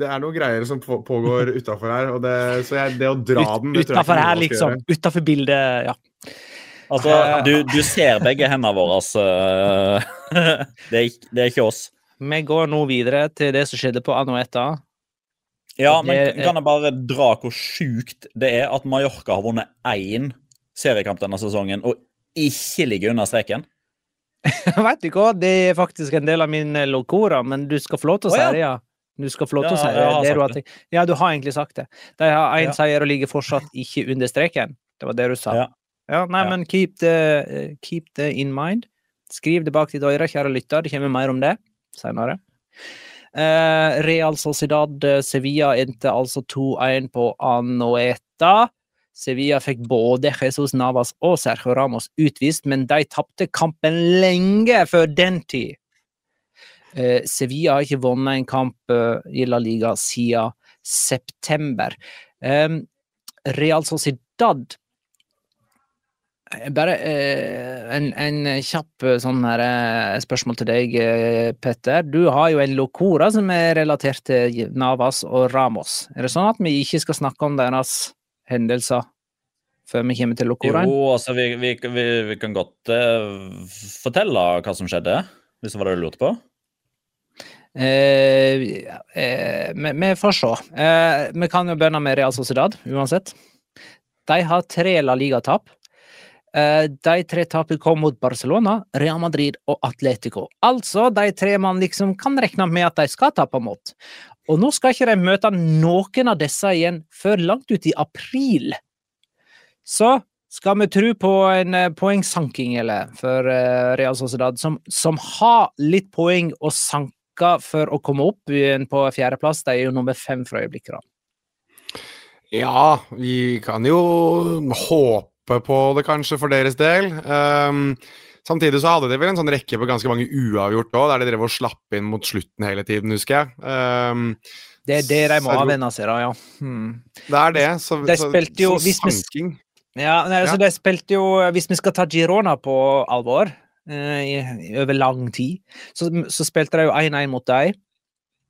det er noen greier som på- pågår utafor her. Og det, så jeg, det å dra den jeg ikke Utafor her, liksom. Utafor bildet, ja. Altså, du, du ser begge hendene våre, altså. Det er, det er ikke oss. Vi går nå videre til det som skjedde på Anueta. Ja, Det men kan jeg bare dra hvor sjukt det er at Mallorca har vunnet én seriekamp denne sesongen og ikke ligger under streken? Vet du hva, det er faktisk en del av min eh, locora, men du skal få lov til å si det, ja. Du skal få lov til å si det. det du har. Ja, du har egentlig sagt det. De har én Ja. seier og ligger fortsatt ikke under streken. Det var det du sa. Ja. Ja, nei, men keep the, eh, keep the in mind. Skriv det bak ditt øre, kjære lytter. Det kommer mer om det senere. Eh, Real Sociedad Sevilla endte altså 2-1 på Anoeta. Sevilla fikk både Jesus Navas og Sergio Ramos utvist, men de tapte kampen lenge før den tid. Eh, Sevilla har ikke vunnet en kamp eh, i La Liga siden september. Real Sociedad Bare eh, en, en kjapp eh, sånn her, eh, spørsmål til deg, eh, Petter. Du har jo en locora som er relatert til Navas og Ramos. Er det sånn at vi ikke skal snakke om deres hendelser før vi kommer til locoraen? Jo, altså, vi, vi, vi, vi kan godt eh, fortelle hva som skjedde, hvis det var det du lurte på. Eh, eh, vi, får se. Eh, vi kan jo begynne med Real Sociedad, uansett. De har tre La Liga-tap. Eh, de tre tapene kom mot Barcelona, Real Madrid og Atletico. Altså de tre man liksom kan regne med at de skal tape mot. Og nå skal ikke de møte noen av disse igjen før langt ut i april. Så skal vi tro på en eh, poengsanking, eller, for eh, Real Sociedad, som, som har litt poeng å sanke for å komme opp igjen på fjerdeplass. De er jo nummer fem for øyeblikket. Ja, vi kan jo håpe på det, kanskje, for deres del. Um, samtidig så hadde de vel en sånn rekke på ganske mange uavgjort òg, der de drev og slapp inn mot slutten hele tiden, husker jeg. Um, Det er det de må avvenne seg, da, ja. Hmm. det er det. Så, De spilte jo- så sanking Ja, nei, altså, Ja. de spilte jo Hvis vi skal ta Girona på alvor eh, i, over lang tid, så, så spilte de jo 1-1 mot dem.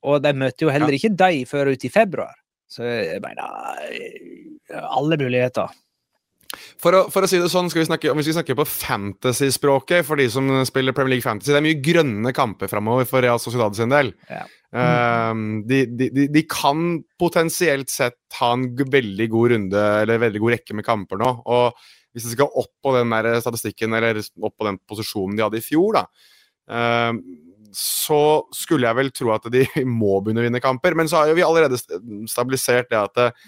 Og de møter jo heller ikke dem før ut i februar. Så jeg mener Alle muligheter. For å, for å si det sånn, skal vi snakke, Hvis vi snakker på fantasy-språket for de som spiller Premier League Fantasy Det er mye grønne kamper framover for Real Sociedad sin del. Ja. Um, de, de, de, kan potensielt sett ha en veldig god runde eller veldig god rekke med kamper nå. Og hvis de skal opp på den der statistikken eller opp på den posisjonen de hadde i fjor, da, um, så skulle jeg vel tro at de må begynne å vinne kamper. Men så har jo vi allerede stabilisert det at eh,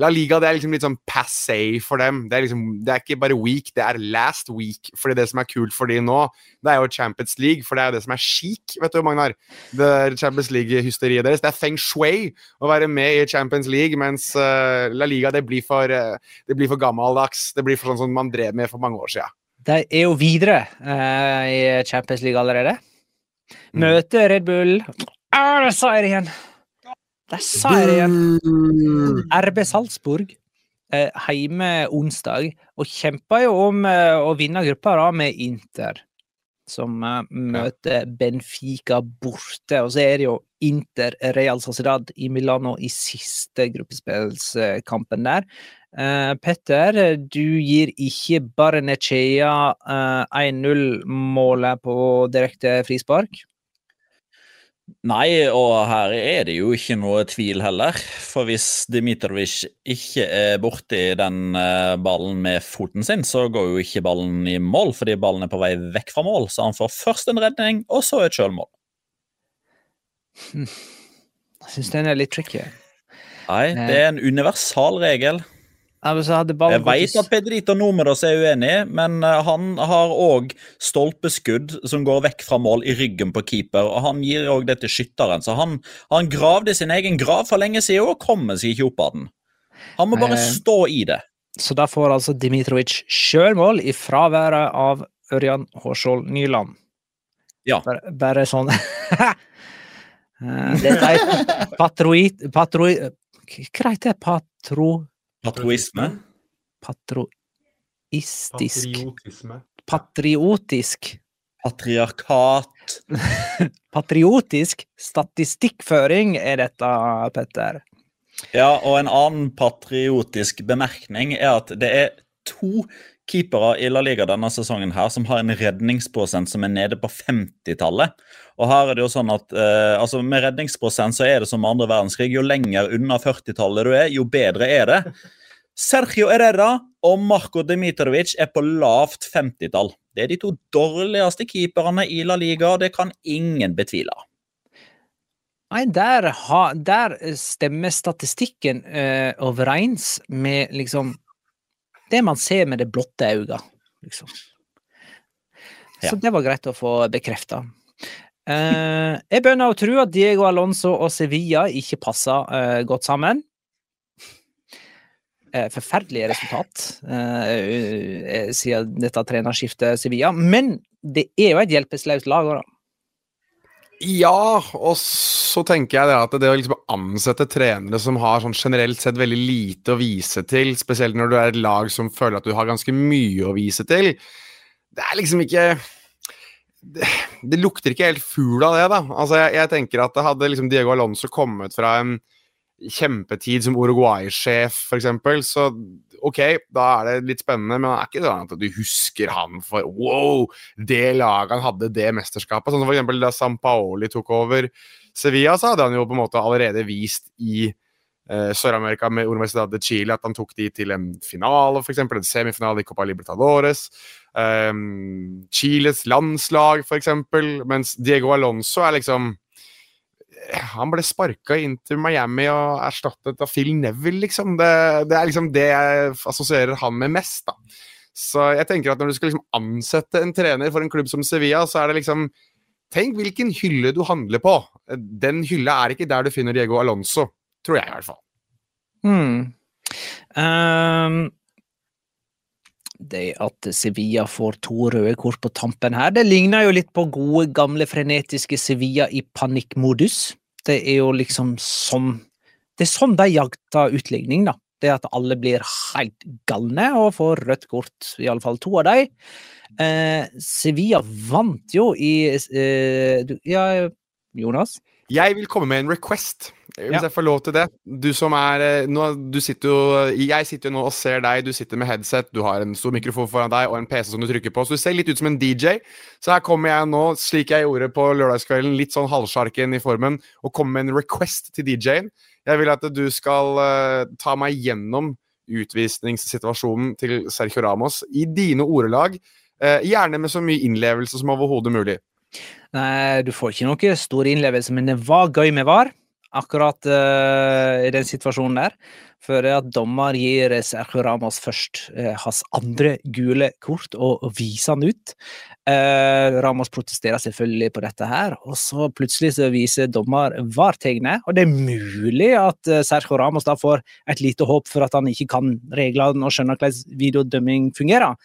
La Liga det er liksom litt sånn passé for dem. Det er, liksom, det er ikke bare week, det er last week. Fordi det som er kult for de nå, det er jo Champions League, for det er jo det som er chic, vet du, Magnar. Det er Champions League-hysteriet deres. Det er feng shui å være med i Champions League, mens uh, La Liga det blir for, uh, det blir for gammeldags. Det blir for sånn som man drev med for mange år siden. De er jo videre uh, i Champions League allerede. Møter Red Bull ah, Der sa jeg det igjen! Der sa det igjen! RB Salzburg eh, hjemme onsdag, og kjemper jo om eh, å vinne gruppa da med Inter. Som eh, møter Benfica borte. Og så er det jo Inter Real Sociedad i Milano i siste gruppespillskampen der. Petter, du gir ikke Barnechea eh, 1-0-målet på direkte frispark. Nei, og her er det jo ikke noe tvil heller. For hvis Dmitrovic ikke er borti den eh, ballen med foten sin, så går jo ikke ballen i mål, fordi ballen er på vei vekk fra mål. Så han får først en redning, og så et sjølmål. syns den er litt tricky. Nei, det er en universal regel. Jeg veit at Pedrito Numeros er uenig, men eh, han har òg stolpeskudd som går vekk fra mål i ryggen på keeper, og han gir òg det til skytteren. Så han, han gravde sin egen grav for lenge siden og kommer seg ikke opp av den. Han må bare Eh, stå i det. Så da får altså Dimitrovic sjøl mål i fraværet av Ørjan Hårskjold Nyland. Ja. Bare, bare sånn Eh, Dette er patroit... Patroi... Hva heter det? Patro... Patroisme. Patroistisk Patriotisme. Patriotisk Patriarkat. Patriotisk statistikkføring er dette, Petter. Ja, og en annen patriotisk bemerkning er at det er to keepere i La Liga denne sesongen her som har en redningsprosent som er nede på 50-tallet. Og her er det jo sånn at eh, altså Med redningsprosent så er det som andre verdenskrig. Jo lenger unna 40-tallet du er, jo bedre er det. Sergio Herrera og Marco Dimitrovic er på lavt 50-tall. Det er de to dårligste keeperne i La Liga, og det kan ingen betvile. Nei, der, ha, der stemmer statistikken eh, overens med liksom det man ser med det blotte øyet, liksom. Så Ja. det var greit å få bekrefta. Eh, jeg begynner å tro at Diego Alonso og Sevilla ikke passer eh, godt sammen. Eh, forferdelige resultat eh, eh, siden dette trenerskiftet Sevilla. Men det er jo et hjelpeløst lag. Ja, og så tenker jeg det at det å liksom ansette trenere som har sånn generelt sett veldig lite å vise til, spesielt når du er et lag som føler at du har ganske mye å vise til, det er liksom ikke Det, det lukter ikke helt fugl av det, da. Altså, jeg, jeg tenker at hadde liksom Diego Alonso kommet fra en kjempetid som Uruguay-sjef, f.eks., så ok, da er det litt spennende, men det er ikke sånn at du husker han for wow, det laget han hadde det mesterskapet. Sånn som for eksempel da Sampaoli tok over Sevilla, så hadde han jo på en måte allerede vist i eh, Sør-Amerika med Universidad de Chile at han tok de til en finale, f.eks. en semifinale i Copa Libertadores. Um, Chiles landslag, f.eks., mens Diego Alonso er liksom han ble sparka inn til Miami og erstattet av Phil Neville, liksom. Det, det er liksom det jeg assosierer han med mest, da. Så jeg tenker at når du skal liksom ansette en trener for en klubb som Sevilla, så er det liksom Tenk hvilken hylle du handler på. Den hylla er ikke der du finner Diego Alonso, tror jeg i hvert fall. Hmm. Ehm, det at Sevilla får to røde kort på tampen her, det ligner jo litt på gode, gamle, frenetiske Sevilla i panikkmodus. Det er jo liksom sånn Det er sånn de jakter utligning, da. Det at alle blir helt galne og får rødt kort, i alle fall to av dem. Eh, Sevilla vant jo i eh, Ja, Jonas? Jeg vil komme med en request, hvis Ja. jeg får lov til det. Du som er eh, nå, du sitter jo, Jeg sitter jo nå og ser deg, du sitter med headset, du har en stor mikrofon foran deg og en PC som du trykker på, så du ser litt ut som en DJ. Så her kommer jeg nå, slik jeg gjorde på lørdagskvelden, litt sånn halvsjarken i formen, og kommer med en request til DJ-en. Jeg vil at du skal uh, ta meg gjennom utvisningssituasjonen til Sergio Ramos i dine ordelag. Uh, gjerne med så mye innlevelse som overhodet mulig. Nei, du får ikke noe stor innlevelse, men det var gøy med VAR, akkurat uh, i den situasjonen der. For det at dommer gir Sergio Ramos først uh, hans andre gule kort og, og viser han ut. Uh, Ramos protesterer selvfølgelig på dette her, og så plutselig så viser dommer VAR-tegnet. Og det er mulig at Sergio Ramos da får et lite håp for at han ikke kan reglene og skjønner hvordan videodømming fungerer.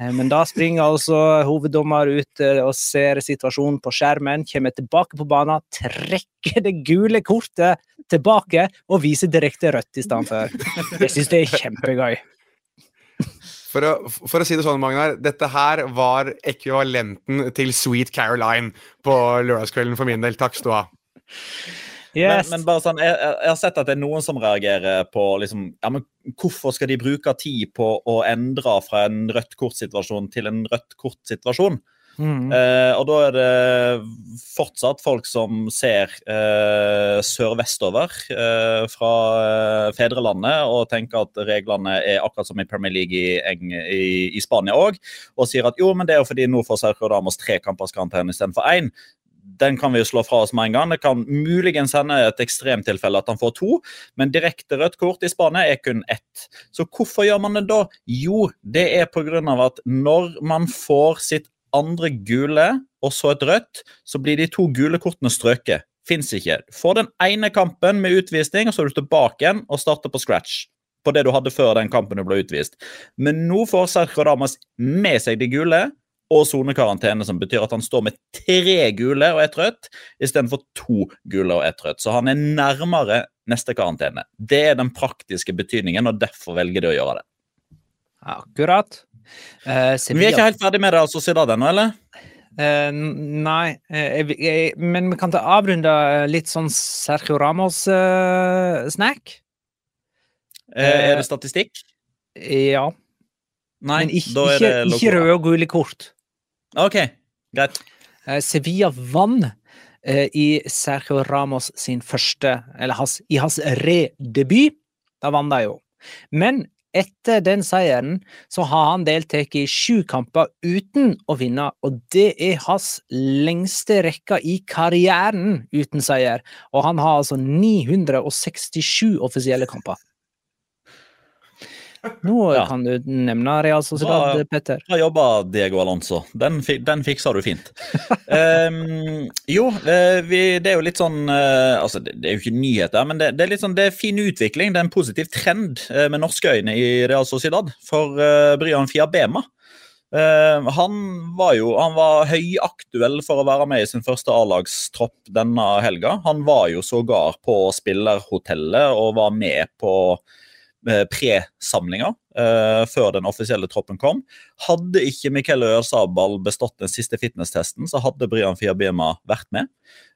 Eh, Men da springer altså hoveddommer ut eh, og ser situasjonen på skjermen, kommer tilbake på banen, trekker det gule kortet tilbake og viser direkte rødt i stedet for. Jeg syns det er kjempegøy. For å, for å si det sånn, Magnar, dette her var ekvivalenten til Sweet Caroline på lørdagskvelden for min del. Takk skal du ha. Yes. Men, men bare sånn, jeg, jeg har sett at det er noen som reagerer på liksom, ja, men Hvorfor skal de bruke tid på å endre fra en rødt kort-situasjon til en rødt kort-situasjon? Mm. Eh, og da er det fortsatt folk som ser eh, sørvestover eh, fra eh, fedrelandet og tenker at reglene er akkurat som i Premier League i, Eng i, i Spania òg, og sier at jo, men det er jo fordi nå får Damos tre kampers karantene istedenfor én. Den kan vi jo slå fra oss med en gang. Det kan muligens hende et ekstremtilfelle at han får to, men direkte rødt kort i Spania er kun ett. Så hvorfor gjør man det da? Jo, det er pga. at når man får sitt andre gule og så et rødt, så blir de to gule kortene strøket. Fins ikke. Får den ene kampen med utvisning, og så er du tilbake igjen og starter på scratch. På det du hadde før den kampen du ble utvist. Men nå får Sergio Damas med seg de gule og sonekarantene, som betyr at han står med tre gule og ett rødt istedenfor to gule og ett rødt. Så han er nærmere neste karantene. Det er den praktiske betydningen, og derfor velger de å gjøre det. Akkurat. Eh, Vi er ikke helt ferdig med det altså, Sociedad ennå, eller? Uh, nei, uh, jeg, men vi kan ta avrunde litt sånn Sergio Ramos-snack. Er det statistikk? ja. Nei, men ikke, da er det ikke ikke røde og gule kort. OK, greit. Eh, Sevilla vant eh, i Sergio Ramos sin første Eller has, i hans redebut. Da vant de jo. Men etter den seieren så har han deltatt i sju kamper uten å vinne, og det er hans lengste rekke i karrieren uten seier. Og han har altså 967 offisielle kamper. Nå Ja. kan du nevne Real Sociedad, da, Petter. Da jobber Diego Alonso. Den, den fikser du fint. um, jo, eh, vi, det er jo litt sånn eh, Altså, det, det er jo ikke nyheter, men det, det er litt sånn, det er fin utvikling. Det er en positiv trend eh, med norske øyne i Real Sociedad for uh, Brian Fiabema. Uh, han var jo han var høyaktuell for å være med i sin første A-lagstropp denne helga. Han var jo sågar på spillerhotellet og var med på presamlinga eh, før den offisielle troppen kom. Hadde ikke Miquel Ørsabal bestått den siste fitnesstesten, så hadde Brian Fiabima vært med.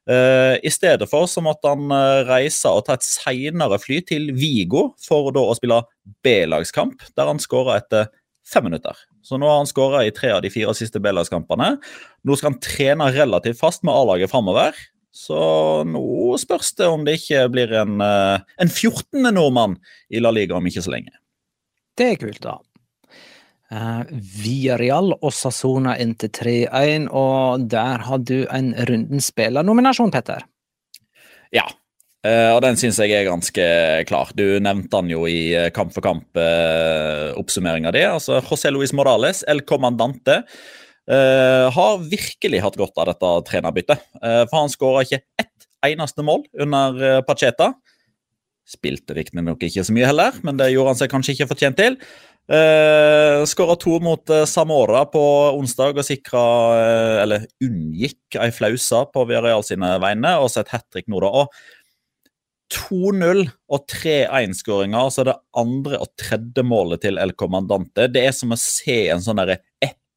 Eh, I stedet for så måtte han eh, reise og ta et seinere fly til Vigo for da å spille B-lagskamp, der han skåra etter fem minutter. Så nå har han skåra i tre av de fire siste B-lagskampene. Nå skal han trene relativt fast med A-laget framover. Så nå spørs det om det ikke blir en, eh, en 14. nordmann i La Liga om ikke så lenge. Det er kult, da. Uh, Real og Sassona endte 3-1, og der har du en rundens spillernominasjon, Petter. Ja, Uh, og den syns jeg er ganske klar. Du nevnte han jo i Kamp for kamp-oppsummeringa di. Altså, José Luis Morales, El Comandante, har virkelig hatt godt av dette trenerbyttet. Eh, for han skåra ikke ett eneste mål under eh, Pacheta. Spilte riktignok ikke så mye heller, men det gjorde han seg kanskje ikke fortjent til. Uh, Skåra to mot uh, Samora på onsdag og sikra eh, Eller unngikk ei flause på Villarreal sine vegne, og så et hat trick nå, da. Og 2-0 og 3-1-skåringer, altså det andre og tredje målet til El Comandante. Det er som å se en sånn derre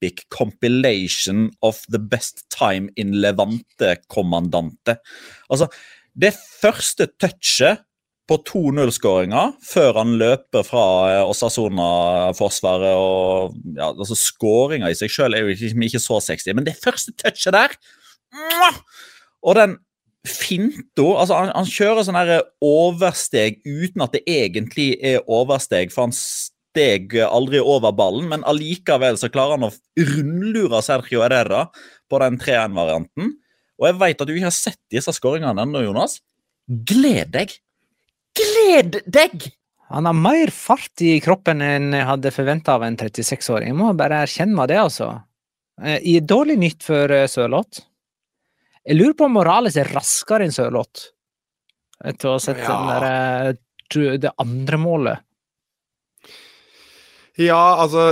epic compilation of the best time in Levante-kommandante. Altså, det første touchet på 2-0-skåringa før han løper fra eh, Osasona-forsvaret. og ja, altså Skåringa i seg sjøl er jo ikke, ikke så sexy, men det første touchet der! Og den finto altså han, han kjører sånn oversteg uten at det egentlig er oversteg, for han steg aldri over ballen, men allikevel så klarer han å rundlure Sergio Herrera på den 3-1-varianten. Og jeg vet at du ikke har sett disse skåringene ennå, Jonas. Gled deg! Gled deg! Han har mer fart i kroppen enn jeg hadde forventa av en 36-åring. Jeg må bare erkjenne det, altså. Eh, I dårlig nytt for eh, Sørloth. Jeg lurer på om Morales er raskere enn Sørloth. Etter å ha sett Ja. den der, eh, det andre målet. Ja, altså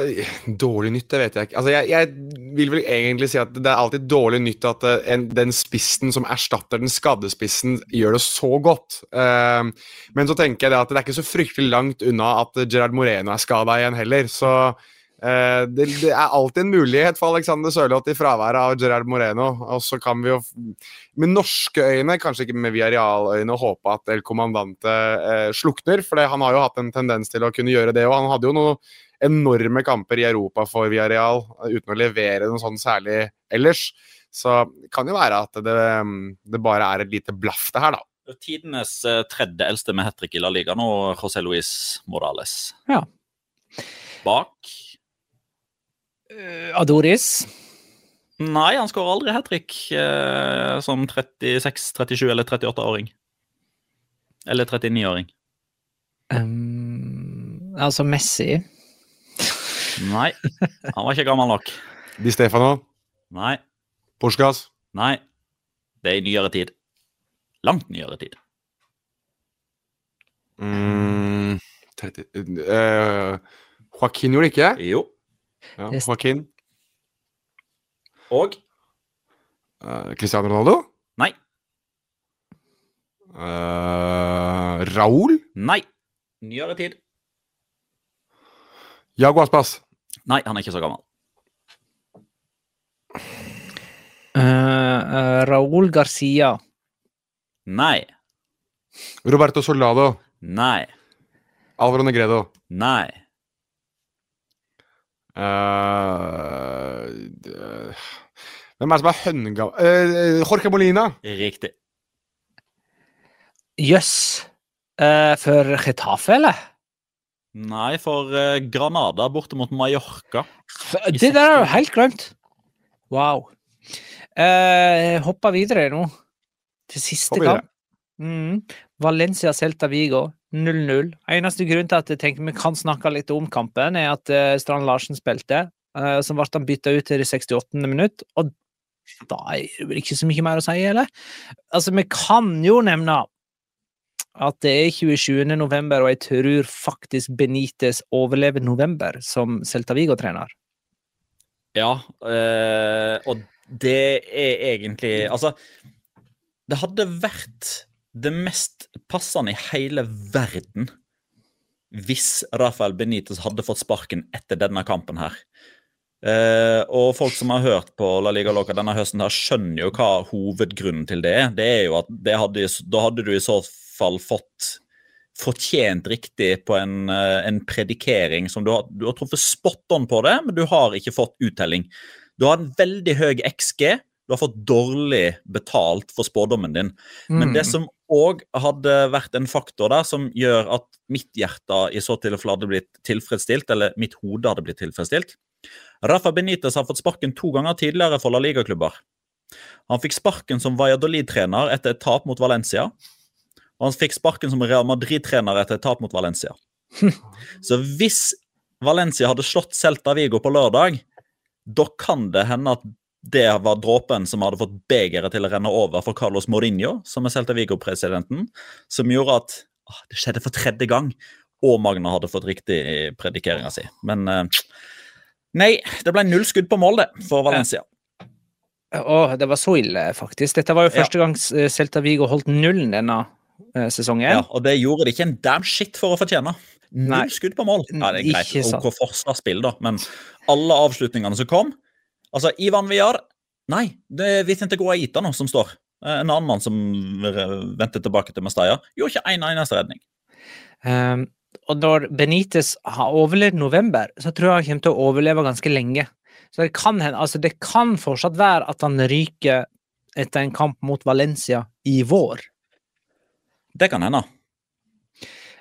Dårlig nytt, det vet jeg ikke. Altså, jeg, jeg vil vel egentlig si at det er alltid dårlig nytt at eh, en, den spissen som erstatter den skadde spissen, gjør det så godt. Eh, men så tenker jeg det at det er ikke så fryktelig langt unna at Gerard Moreno er skada igjen heller. Så uh, det, det er alltid en mulighet for Alexander Sørloth i fraværet av Gerard Moreno. Og så kan vi jo med norske øyne, kanskje ikke med Viareal-øyne, håpe at El Comandante uh, slukner. For det- han har jo hatt en tendens til å kunne gjøre det, og han hadde jo noe enorme kamper i Europa for Villarreal eh, uten å levere noe sånn særlig ellers. Så kan jo være at det, det bare er et lite blaff, det her, da. Tidenes eh, tredje eldste med hat trick i La Liga nå, José Luis Morales. Ja. Bak Eh, Adoris. Nei, han skårer aldri hat trick eh, som 36, 37 eller 38-åring. Eller 39-åring. Um, altså Messi. Nei, han var ikke gammel nok. Di Stefano. Nei, Porsgas? nei. Det er i nyere tid. Langt nyere tid. Mm, 30, uh, Joaquin gjorde det ikke? Jo. Ja, Joaquin. Og? Uh, Cristiano Ronaldo. Nei. Uh, Raúl. Nei. Nyere tid. Jago Aspas. Nei, han er ikke så gammel. Uh, uh, Raúl Garcia. Nei. Roberto Soldado. Nei. Alvaro Negredo. Nei. Uh, uh, hvem er det som er høngav... uh, Jorge Molina. Riktig. Jøss. Uh, for Getafe, eller? Nei, for eh, Granada borte mot Mallorca. Det der har jo helt glemt. Wow. Eh, Hoppa videre nå. Til siste kamp. Mm. Valencia Celta Vigo 0-0. Eneste grunn til at jeg tenker vi kan snakke litt om kampen, er at eh, Strand Larsen spilte. Uh, så ble han bytta ut til det 68. minutt, og da er det vel ikke så mye mer å si, eller? Altså, vi kan jo nevne at det er 27. november, og jeg tror faktisk Benitez overlever november som Celta Vigo-trener. Ja, øh, og det er egentlig Altså, det hadde vært det mest passende i hele verden hvis Rafael Benitez hadde fått sparken etter denne kampen her. Uh, og folk som har hørt på La Liga Loca denne høsten, her skjønner jo hva hovedgrunnen til det er. Det er jo at det hadde, da hadde du i så fall fått fortjent riktig på en, eh, en predikering som du har, du har truffet spot on på det, men du har ikke fått uttelling. Du har en veldig høy XG. Du har fått dårlig betalt for spådommen din. Men det som òg hadde vært en faktor der som gjør at mitt hjerte i så tilfelle hadde blitt tilfredsstilt, eller mitt hode hadde blitt tilfredsstilt Rafa Benitez har fått sparken to ganger tidligere for La Liga-klubber. Han fikk sparken som Valladolid-trener etter et tap mot Valencia. Og han fikk sparken som Real Madrid-trener etter et tap mot Valencia. Så hvis Valencia hadde slått Celta Vigo på lørdag, da kan det hende at det var dråpen som hadde fått begeret til å renne over for Carlos Mourinho, som er Celta Vigo-presidenten, som gjorde at ah, det skjedde for tredje gang, og Magna hadde fått riktig predikeringa si. Men eh, nei, det ble null skudd på mål, det, for Valencia. Å, det var så ille, faktisk. Dette var jo Ja. første gang eh, Celta Vigo holdt nullen denne sesongen. Ja, og det gjorde de ikke en damn shit for å fortjene. Nei. Null skudd på mål. Ja, det er greit. OK forsvarsspill, da, men alle avslutningene som kom Altså, Ivan Villar Nei, det er Vicente Guaita nå som står. Eh, En annen mann som eh, vendte tilbake til Mestalla. Gjorde ikke en eneste redning. Um, og når Benitez har overlevd november, så tror jeg han kommer til å overleve ganske lenge. Så det kan, altså det kan fortsatt være at han ryker etter en kamp mot Valencia i vår. Det kan hende.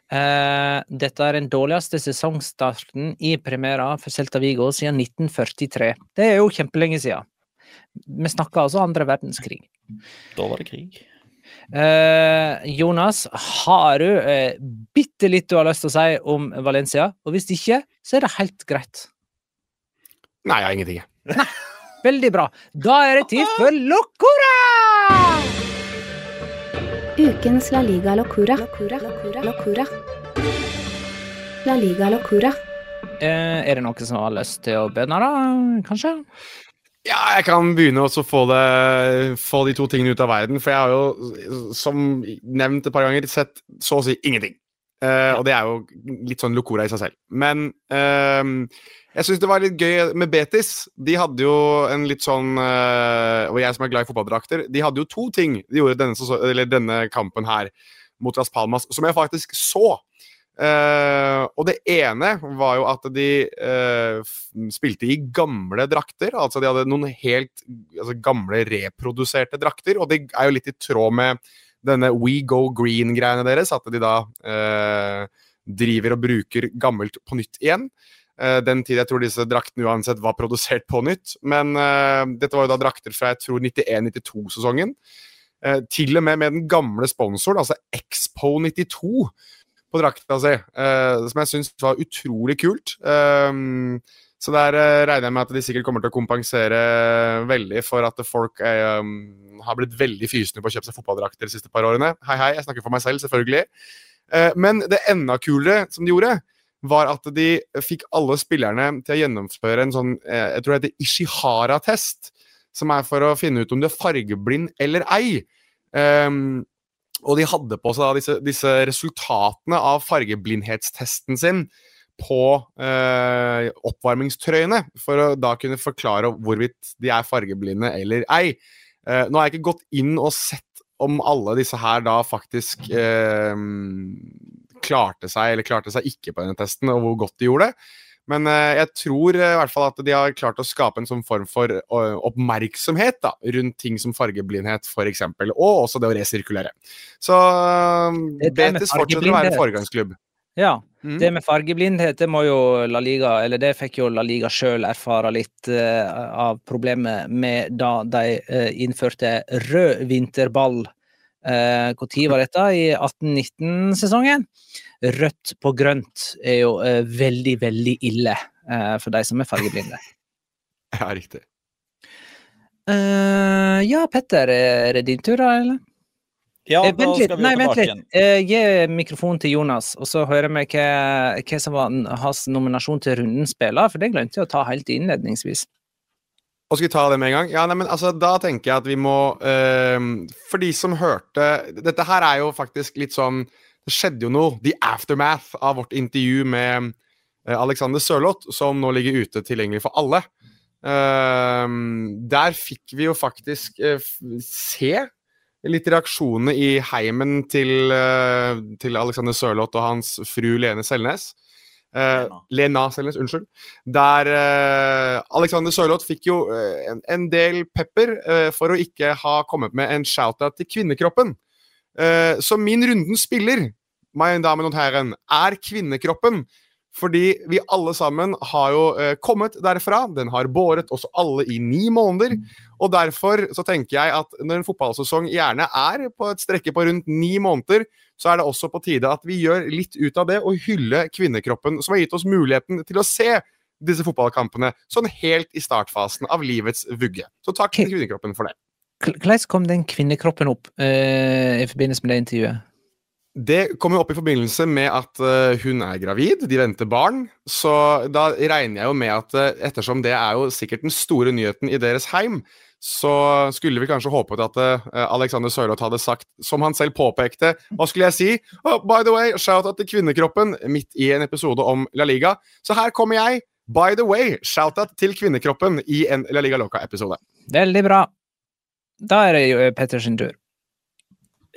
Uh, dette er den dårligste sesongstarten i Primera for Celta Vigo siden 1943. Det er jo kjempelenge siden. Vi snakker altså andre verdenskrig. Da var det krig. Uh, Jonas, har du uh, bitte litt du har lyst til å si om Valencia? Og hvis ikke, så er det helt greit. Nei, jeg har ingenting. Veldig bra. Da er det tid for Locora! Ukens La Liga Locura. Locura. La Liga Locura. Eh, er det noen som har lyst til å begynne, da? Kanskje? Ja, jeg kan begynne å få, få de to tingene ut av verden. For jeg har jo, som nevnt et par ganger, sett så å si ingenting. Eh, og det er jo litt sånn locora i seg selv. Men eh, jeg syns det var litt gøy med Betis. De hadde jo en litt sånn eh, Og jeg som er glad i fotballdrakter, de hadde jo to ting de gjorde denne, denne kampen her mot Las Palmas som jeg faktisk så. Uh, og det ene var jo at de uh, spilte i gamle drakter. Altså de hadde noen helt altså gamle reproduserte drakter. Og det er jo litt i tråd med denne We Go Green-greiene deres. At de da uh, driver og bruker gammelt på nytt igjen. Eh, den tid jeg tror disse draktene uansett var produsert på nytt. Men uh, dette var jo da drakter fra jeg tror 91-92-sesongen. Uh, til og med med den gamle sponsoren, altså Expo 92 på drakta si, Uh, som jeg syns var utrolig kult. Um, så der regner jeg med at de sikkert kommer til å kompensere veldig for at folk um, har blitt veldig fysne på å kjøpe seg fotballdrakter de siste par årene. Hei, hei, jeg snakker for meg selv, selvfølgelig. Men det enda kulere som de gjorde, var at de fikk alle spillerne til å gjennomføre en sånn uh, jeg tror det heter Ishihara-test, som er for å finne ut om du er fargeblind eller ei. Um, og de hadde på seg disse, disse, resultatene av fargeblindhetstesten sin på eh, oppvarmingstrøyene, for å da kunne forklare hvorvidt de er fargeblinde eller ei. Eh, nå har jeg ikke gått inn og sett om alle disse her da faktisk eh, klarte seg eller klarte seg ikke på denne testen, og hvor godt de gjorde det. Men uh, jeg tror uh, i hvert fall at de har klart å skape en sånn form for uh, oppmerksomhet da, rundt ting som fargeblindhet, f.eks., og også det å resirkulere. Så Betis fortsetter å være en foregangsklubb. Ja. Mm. Det med fargeblindhet, det må jo La Liga, eller det fikk jo La Liga sjøl erfare litt av problemet med da de innførte rød vinterball. Når var dette? I 18-19-sesongen? Rødt på grønt er jo eh, veldig, veldig ille eh, for de som er fargeblinde. ja, riktig. Uh, ja, Petter, er det din tur, da, eller? Ja, da vent litt. skal vi Nei, tilbake vent litt. gi mikrofonen til Jonas, og så hører vi hva, hva som var hans nominasjon til rundens spiller, for det glemte jeg å ta helt innledningsvis. Og skal vi ta det med en gang? Ja, nei, men altså, Da tenker jeg at vi må For de som hørte Dette her er jo faktisk litt sånn det skjedde jo noe, the aftermath av vårt intervju med uh, Alexander Sørloth, som nå ligger ute tilgjengelig for alle. Uh, der fikk vi jo faktisk uh, se litt reaksjoner i heimen til, til Alexander Sørloth og hans fru Lene Selnes. Lena. Lena Selnes, unnskyld. Der Alexander Sørloth fikk jo en, en, del pepper for å ikke ha kommet med en shout-out til kvinnekroppen. så min runden spiller mine damer og herren, er kvinnekroppen. Fordi vi alle sammen har jo kommet derfra. Den har båret oss alle i ni måneder. Og derfor så tenker jeg at når en fotballsesong gjerne er på et strekke på rundt ni måneder, så er det også på tide at vi gjør litt ut av det og hyller kvinnekroppen, som har gitt oss muligheten til å se disse fotballkampene sånn helt i startfasen av livets vugge. Så takk til kvinnekroppen for det. Hvordan kom den kvinnekroppen opp uh, i forbindelse med det intervjuet? Det kom jo opp i forbindelse med at uh, hun er gravid, de venter barn. Så da regner jeg jo med at uh, ettersom det er jo sikkert den store nyheten i deres heim, så skulle vi kanskje håpet at uh, Alexander Sørloth hadde sagt, som han selv påpekte Hva skulle jeg si? Oh, by the way, shout-out til kvinnekroppen midt i en episode om La Liga. Så her kommer jeg. By the way, shout-out til kvinnekroppen i en La Liga Loca-episode. Veldig bra. Da er det jo Petters tur.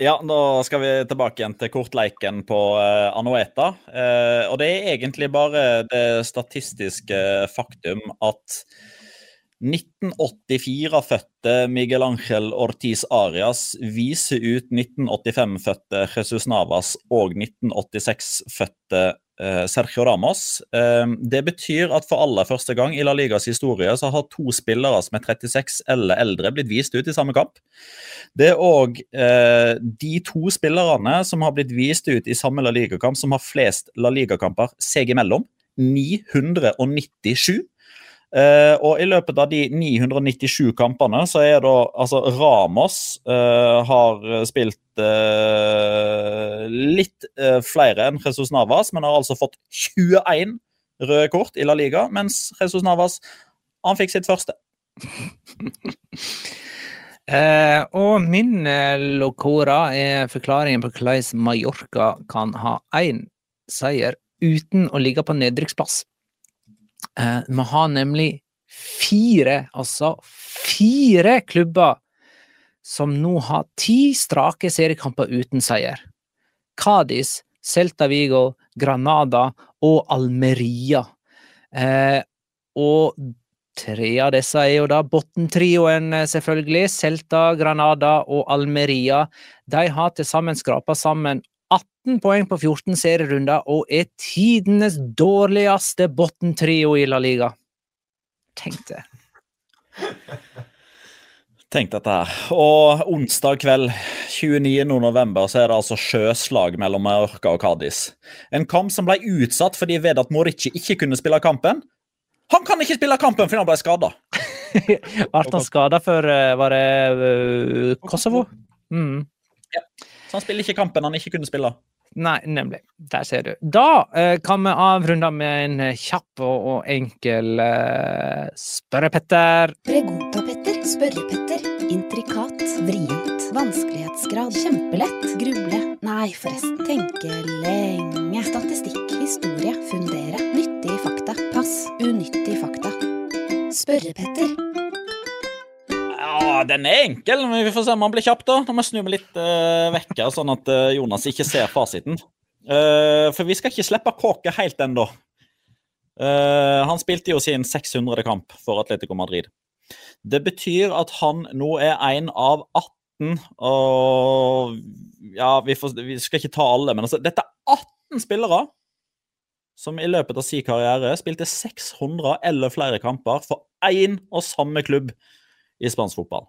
Ja, nå skal vi tilbake igjen til kortleiken på uh, Anueta. Uh, og det er egentlig bare det statistiske faktum at 1984-fødte Miguel Ángel Ortiz Arias viser ut 1985-fødte Jesus Navas og 1986-fødte uh, Sergio Ramos. det betyr at for aller første gang i La Ligas historie så har to spillere som er 36 eller eldre, blitt vist ut i samme kamp. Det er òg uh, de to spillerne som har blitt vist ut i samme La Liga-kamp, som har flest La Liga-kamper seg imellom. 997. Uh, og i løpet av de 997 kampene så er da altså Ramos uh, har spilt uh, litt flere enn Jesus Navas, men har altså fått 21 røde kort i La Liga, mens Jesus Navas han fikk sitt første. og min locora er forklaringen på hvordan Mallorca kan ha én seier uten å ligge på nedrykksplass. Eh, vi har nemlig fire, altså fire klubber som nå har ti strake seriekamper uten seier. Cádiz, Celta Vigo, Granada og Almeria. Eh, og tre av disse er jo da bunntrioen, selvfølgelig. Celta, Granada og Almeria. De har til sammen skrapa sammen 18 poeng på 14 serierunder og er tidenes dårligste bunnetrio i La Liga. Tenk det. Tenk dette her. Og onsdag kveld 29. november så er det altså sjøslag mellom Mallorca og Cádiz. En kamp som ble utsatt fordi Vedat Morici ikke kunne spille kampen. Han kan ikke spille kampen fordi han ble skada! Ble han skada for eh, Var det eh, Kosovo? Mm. Så han spiller ikke kampen han ikke kunne spille. Nei, nemlig. Der ser du. Da eh, kan vi avrunde med en eh, kjapp og, og enkel eh, spørre-Petter. Pregunta-Petter, spørre-Petter. Intrikat, vrient, vanskelighetsgrad, kjempelett, gruble. Nei, forresten, tenke lenge. Statistikk, historie, fundere, nyttige fakta, pass, unyttige fakta. Spørre-Petter. Ja, den er enkel, men vi får se om han blir kjapp, da. Nå må jeg snu meg litt uh, vekk sånn at uh, Jonas ikke ser fasiten. Uh, for vi skal ikke slippe Kåke helt ennå. Uh, han spilte jo sin 600. kamp for Atletico Madrid. Det betyr at han nå er en av 18, og Ja, vi, får, vi skal ikke ta alle, men altså, dette er 18 spillere som i løpet av sin karriere spilte 600 eller flere kamper for én og samme klubb i spansk fotball.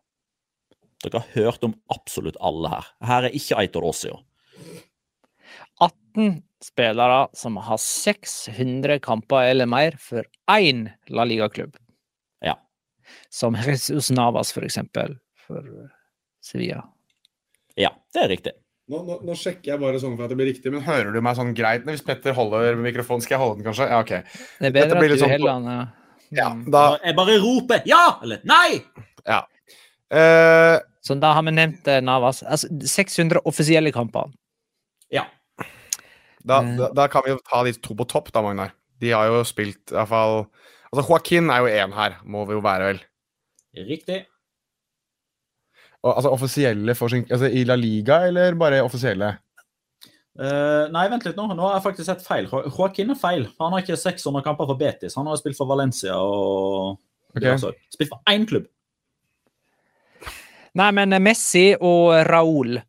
Dere har hørt om absolutt alle her. Her er ikke Aitor Osio. 18 spillere som har 600 kamper eller mer for én La Liga-klubb. Ja. Som Jesus Navas, for eksempel, for Sevilla. Ja, det er riktig. Nå, nå, nå sjekker jeg bare sånn for at det blir riktig, men hører du meg sånn greit hvis Petter holder mikrofonen? Skal jeg holde den, kanskje? Ja, OK. Det er bedre at du sånn- heller den. ja. Ja, Mm. da Jeg bare roper ja eller nei! Ja. Uh... Så da har vi nevnt eh, Navas. Altså 600 offisielle kamper. Ja. da, Eh. da, da kan vi jo ta de to på topp, da, Magnar. De har jo spilt i hvert fall Altså, Joaquin er jo én her, må vi jo være, vel. Riktig. Og, altså offisielle for sin Altså i La Liga, eller bare offisielle? Eh, nei, vent litt nå. Nå har jeg faktisk sett feil. Jo- Joaquin er feil. Han har ikke 600 kamper for Betis. Han har spilt for Valencia og okay. Spilt for én klubb. Nei, men Messi og Raúl.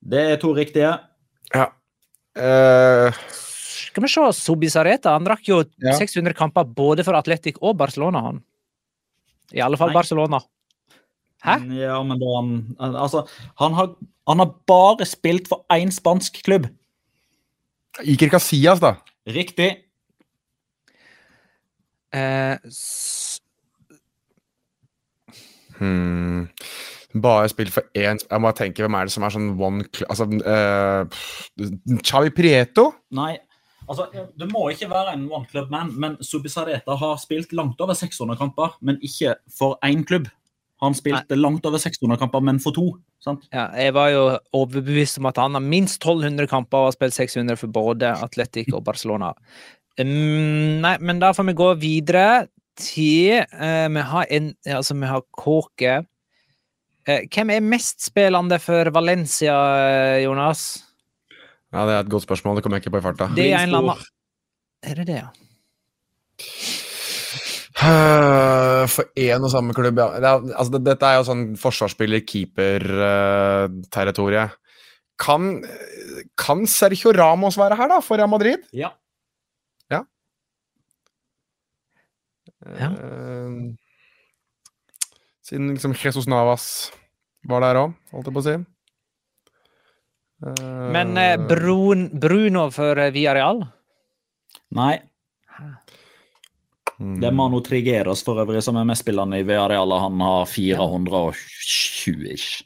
Det er to riktige. Ja. Uh... Skal vi se, Subisareta han rakk jo Ja. 600 kamper både for Atletic og Barcelona. han. I alle fall Nei. Barcelona. Hæ? Ja, men da han Altså, han har, han har bare spilt for én spansk klubb. Iker Casillas, da. Riktig. Eh, s- Hmm. Bare spilt for én Jeg må tenke hvem er det som er sånn one Altså eh, Chavi Prieto? Nei. Altså, Det må ikke være en one club man, men Subisareta har spilt langt over 600 kamper, men ikke for én klubb. Han spilte langt over 600 kamper, men for to. sant? ja, jeg var jo overbevist om at han har minst 1200 kamper og har spilt 600 for både Atletic og Barcelona. Um, nei, men da får vi gå videre til uh, Vi har en Altså, vi har Kåke. Uh, hvem er mest spillende for Valencia, Jonas? Ja, Det er et godt spørsmål. Det kommer jeg ikke på i farta. Det er en eller annen Er det det, ja? Eh, For én og samme klubb, ja. Det er, altså, det, dette er jo sånn forsvarsspiller-keeper-territoriet. kan, kan Sergio Ramos være her, da, for Real Madrid? Ja. Ja. Eh, siden liksom Jesus Navas var der òg, holdt jeg på å si. Uh, Men eh, Brun, Bruno for eh, Villarreal? Nei. Hmm. Det er Mano Trigeras for øvrig som er mest spillende i Villarreal. Han har 420 ish.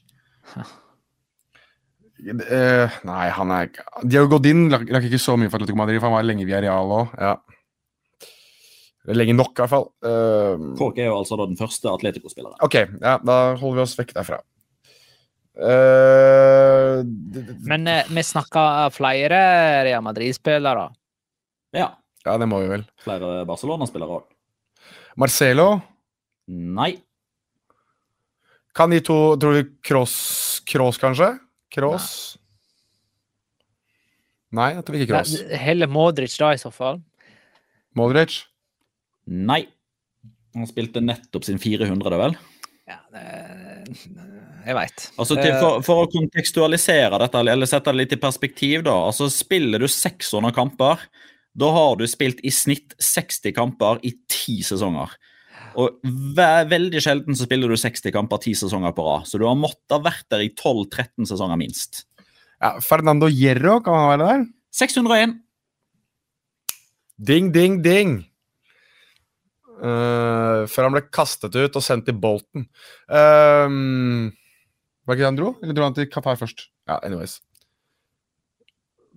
Uh, nei, han er ikke Diego Godin lakk ikke så mye for Atletico Madrid, for han var lenge i Villarreal òg. Ja. Lenge nok, i hvert fall. Uh, Kåk er jo altså da den første Atletico-spilleren. OK, ja, da holder vi oss vekk derfra. Eh, d- Men eh, vi snakka flere Real Madrid-spillere. Ja. Ja, det må vi vel. Flere Barcelona-spillere òg. Marcelo. Nei. Kan de to Tror du Cross, Cross kanskje? Cross? Nei, jeg tror ikke Cross. Nei, Heller Modric, da, i så fall. Modric? Nei. Han spilte nettopp sin 400, vel? Ja, det... jeg veit. Altså for, for å kontekstualisere dette, eller sette det litt i perspektiv, da. Altså Spiller du 600 kamper, da har du spilt i snitt 60 kamper i ti sesonger. Og ve veldig sjelden så spiller du 60 kamper ti sesonger på rad. Så du har måttet ha vært der i 12-13 sesonger minst. Ja, Fernando Hierro, kan han være der? 601. Ding, ding, ding. Uh, før han ble kastet ut og sendt til Bolton. Uh, var ikke det han dro? Eller dro han til Qatar først? Ja, anyways.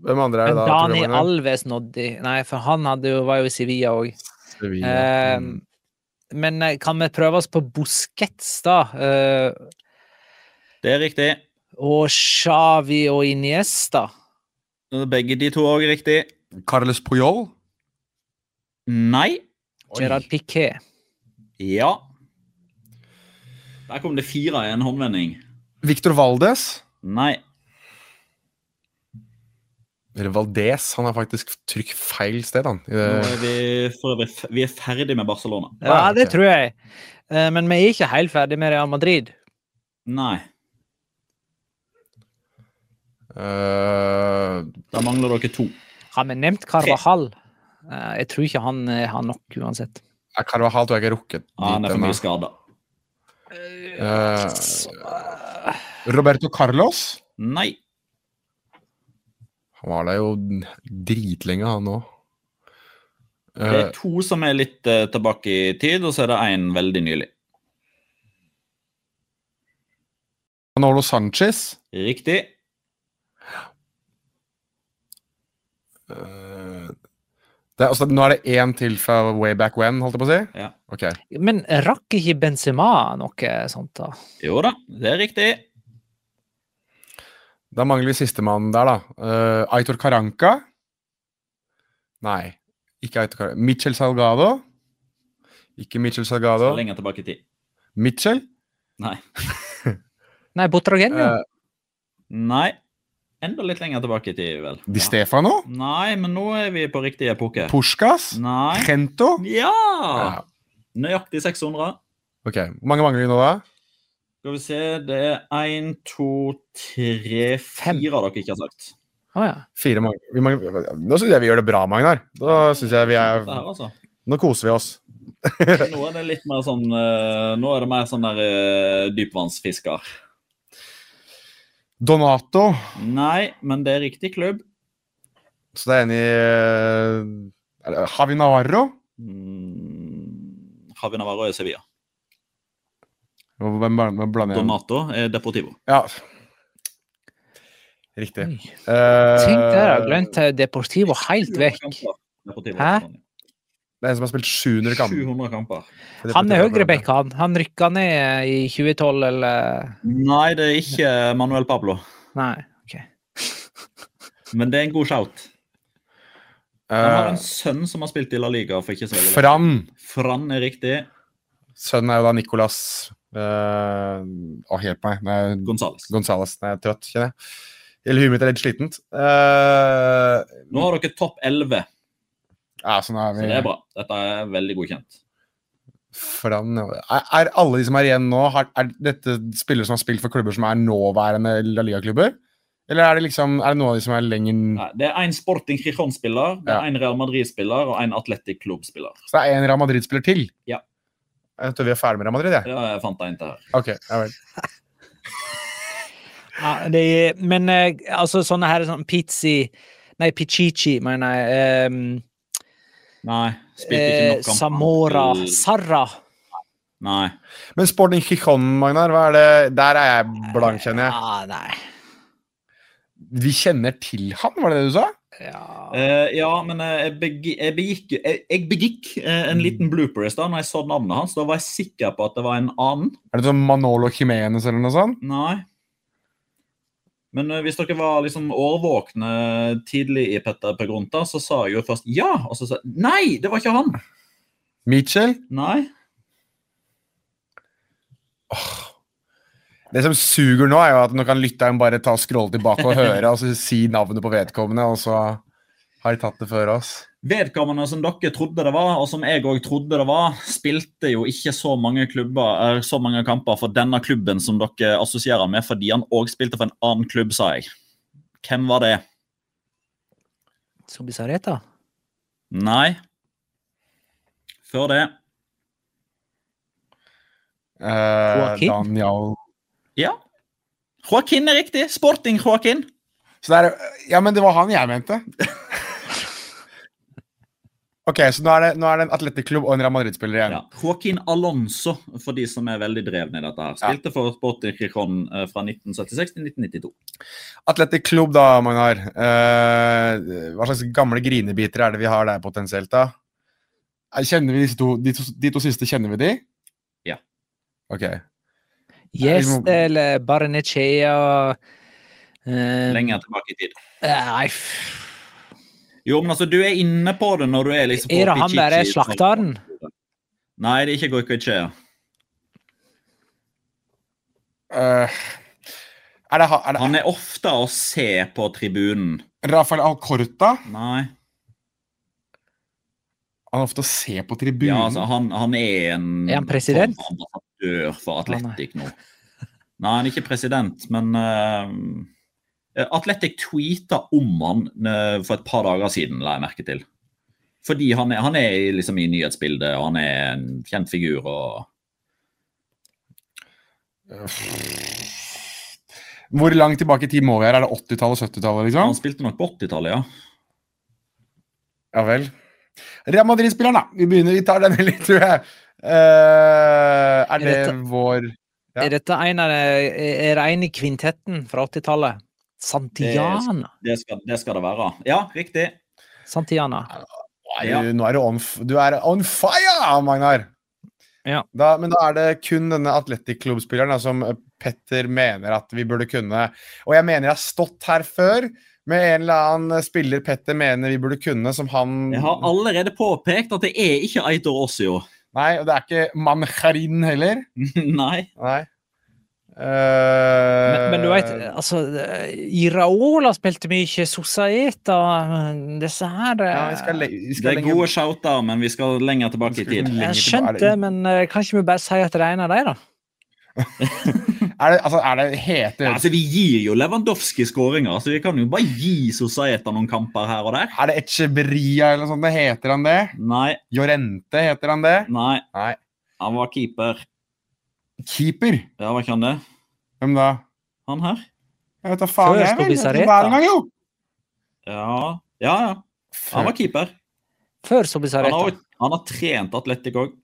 Hvem andre er det da? Dani? Alves nådde Nei, for han hadde jo, var jo i Sevilla òg. Eh, Mm. men eh, kan vi prøve oss på Busquets, da? Eh, Det er riktig. og Xavi og Iniesta? Begge de to òg riktig. Carles Puyol? Nei. Gerard Piquet? Ja. Der kom det fire i en håndvending. Victor Valdes? Nei. Eller Valdez. Han har faktisk trykk feil sted, han. Nå er vi, vi er ferdig med Barcelona. Ja, det tror jeg. Eh, men vi er ikke helt ferdig med Real Madrid. Nei. Uh, Da mangler dere to. Har vi nevnt Carvajal? Eh, jeg tror ikke han har nok uansett. ja, Carvajal tror jeg ikke har rukket Ja, han er for mye skada. Uh, Roberto Carlos? Nei. Han var der jo dritlenge, han òg. Det er to som er litt uh, tilbake i tid, og så er det én veldig nylig. Manolo Sanchez. Riktig. Uh, det, er- altså, nå er det én til fra way back when, holdt jeg på å si? Ja. Okay. Men rakk ikke Benzema noe sånt, da? Jo da, det er riktig. Da mangler vi sistemann der, da. Uh, Aitor Karanka? Nei, ikke Aitor Karanka. Mitchell Salgado? Ikke Mitchell Så lenge tilbake i tid. Mitchell? Nei. Nei, Botragenio? Uh, Nei. Enda litt lenger tilbake i tid, vel. Di Ja. Stefano? Nei, men nå er vi på riktig epoke. Puskas? Nei. Trento? Ja! Ja. Nøyaktig 600. Ok, Hvor mange mangler vi nå, da? Skal vi se, det er én, to, tre, Fem. fire dere ikke har sagt. Å ja. Fire. Vi. Nå syns jeg vi gjør det bra, Magnar. Da syns jeg vi er her, altså. Nå koser vi oss. Nå er det litt mer sånn eh, Nå er det mer sånn der eh, dypvannsfisker. Donato. Nei, men det er riktig klubb. Så det er en i eh, er det Mm, Javi er Sevilla. Hvem hvem- hvem blander jeg? Donato er Deportivo. Ja. Riktig. Oi. Eh, Tenk der, jeg har glemt eh, Deportivo helt vekk. Deportivo. Hæ? Det er en som har spilt 700 kamper. 700 kamper. Han er høyreback, han. Han rykka ned eh, i 2012, eller Nei, det er ikke Manuel Pablo. Nei. ok. Men det er en god shout. Han har Eh, en sønn som har spilt i La Liga for ikke så veldig lenge. Fran. Fran er riktig. Sønnen er jo da Nicolas eh, Å, hjelp meg. Nei, Gonzales. Gonzales. Nei, jeg er trøtt, kjenner jeg. Hele huet mitt er litt slitent. Eh, Nå har dere topp 11, ja, sånn er så det er bra. Dette er veldig godkjent. Fran, er, er alle de som er igjen nå, har, er dette spillere som har spilt for klubber som er nåværende La Liga-klubber? Eller er det liksom, er det noen av de som er lenger Nei, det er én Sporting Crijon-spiller, det Ja. er en Real Madrid-spiller og en Atletic Club-spiller. Så det er en Real Madrid-spiller til? Ja. Jeg tror vi er ferdig med Real Madrid, jeg. Ja, jeg fant deg ikke her. Ok, ja vel. Ja, det, men eh, altså sånne her sånn Pizzi Nei, Pichichi, mener jeg. Um, Nei, spilte ikke eh, nok om Samora Sarra. Nei. Men Sporting Chichon, Magnar, hva er det? der er jeg blank, kjenner jeg. Ja, nei. Vi kjenner til han, var det det du sa? Ja. Eh, ja, men eh, jeg, begi, jeg begikk, jeg, jeg begikk uh, en liten blooper i stad når jeg så navnet hans. Da var jeg sikker på at det var en annen. Er det sånn Manolo Jimenez eller noe sånt? Nei. Men eh, hvis dere var liksom årvåkne tidlig i Petter Pegrunta, så sa jeg jo først ja, og så sa jeg nei, det var ikke han. Mitchell? Nei. Det som suger nå, er jo at nå kan lytteren bare ta scrolle tilbake og høre, og så si navnet på vedkommende, og så har de tatt det før oss. Vedkommende som dere trodde det var, og som jeg òg trodde det var, spilte jo ikke så mange, klubber, eh, så mange kamper for denne klubben som dere assosierer med, fordi han òg spilte for en annen klubb, sa jeg. Hvem var det? Subisareta? Nei. Før det. Eh? Daniel Ja. Joaquin er riktig. Sporting Joaquin. Er, Ja, men det var han jeg mente. Ok, så nå er det, nå er det en Atletic-klubb og en Real Madrid-spiller igjen. Ja. Joaquin Alonso, for de som er veldig drevne i dette. her. Spilte for Sporting Gijon eh, fra 1976 til 1992. Atletic-klubb, da, Magnar. Uh, hva slags gamle grinebiter er det vi har der potensielt, da? Eh, Kjenner vi disse to, de, to, de to siste, kjenner vi de? Ja. Ok. Yes, må- eller Barnechea eh, Lenger tilbake i tid. Nei, Jo, men altså, du er inne på det når du er liksom på Er det han der er slakteren? Nei, det er ikke Goicoechea. Uh, er det, er det Han er ofte å se på tribunen. Rafael Alcorta? Nei. Han er ofte å se på tribunen. Ja, altså, han, han er en Er han president? form ambassadør for. Atletic nå. Nei, han er ikke president, men uh, Atletic tweeta om han uh, for et par dager siden, la jeg merke til. Fordi han er, han er liksom i nyhetsbildet, og han er en kjent figur. og Hvor langt tilbake i tid må vi her? Er det 80-tallet, 70-tallet, liksom? Han spilte nok på 80-tallet, ja. Ja vel. Real Madrid-spilleren, da. Vi begynner, vi tar den litt, tror jeg. Eh, er det dette- vår Ja. Er dette en av er det en i kvintetten fra 80-tallet? Santiana. Det skal, det skal det være. Ja, riktig. Santiana. Ja. du, nå er du, on, du er on fire, Magnar! Ja. Da, men da er det kun denne da, som eh, Petter mener at vi burde kunne. Og jeg mener jeg har stått her før med en eller annen spiller Petter mener vi burde kunne, som han Jeg har allerede påpekt at det er ikke Aitor Ossio. Nei, og det er ikke Mancharin heller. Nei. Nei. Uh, Men, men du veit, altså Iraola spilte mye, Sosaeta Disse her ja, vi skal, vi skal Det er lenge... gode shouter, men vi skal lenger tilbake i tid. Jeg skjønte det, men eh, kan ikke vi bare si at det er en av dem, da? Er det, altså, er det hete Ja, altså, Vi gir jo Lewandowski skåringer, så vi kan jo bare gi Sosaeta noen kamper her og der. Er det Echebria eller noe sånt? Heter han det? Nei, Jorente, heter han det? nei. Nei. Han var keeper. Keeper? Ja, var ikke han det? Hvem da? Han her? Jeg vet da faen, jeg vel. Hver gang, jo. Ja, ja. ja. Han var keeper. Før Han har, Sobisareta. han har trent Atletic òg.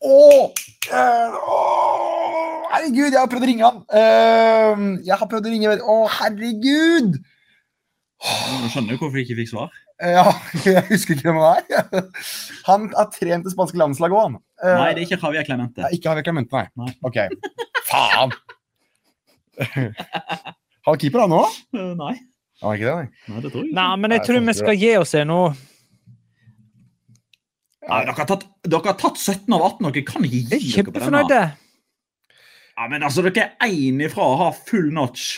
Åh! Oh, herregud, jeg har prøvd å ringe han. Eh, jeg har prøvd å ringe Å, herregud! Du skjønner jo hvorfor jeg ikke fikk svar. Eh, Ja, jeg husker ikke hvem han er. Han har trent det spanske landslaget òg, han. Eh, Nei, det er ikke Javier Clemente. Nei, ikke Javier Clemente, nei. Nei. Ok. Faen! Han var keeper, han òg? Eh, Nei. Han er ikke det, nei. Nei, det tror jeg. Nei, men jeg tror vi skal gi oss det nå. Nei, dere, har tatt, dere har tatt 17 av 18, dere kan ikke gi er dere på denne. Ja, men altså, Dere er én ifra å ha full notch.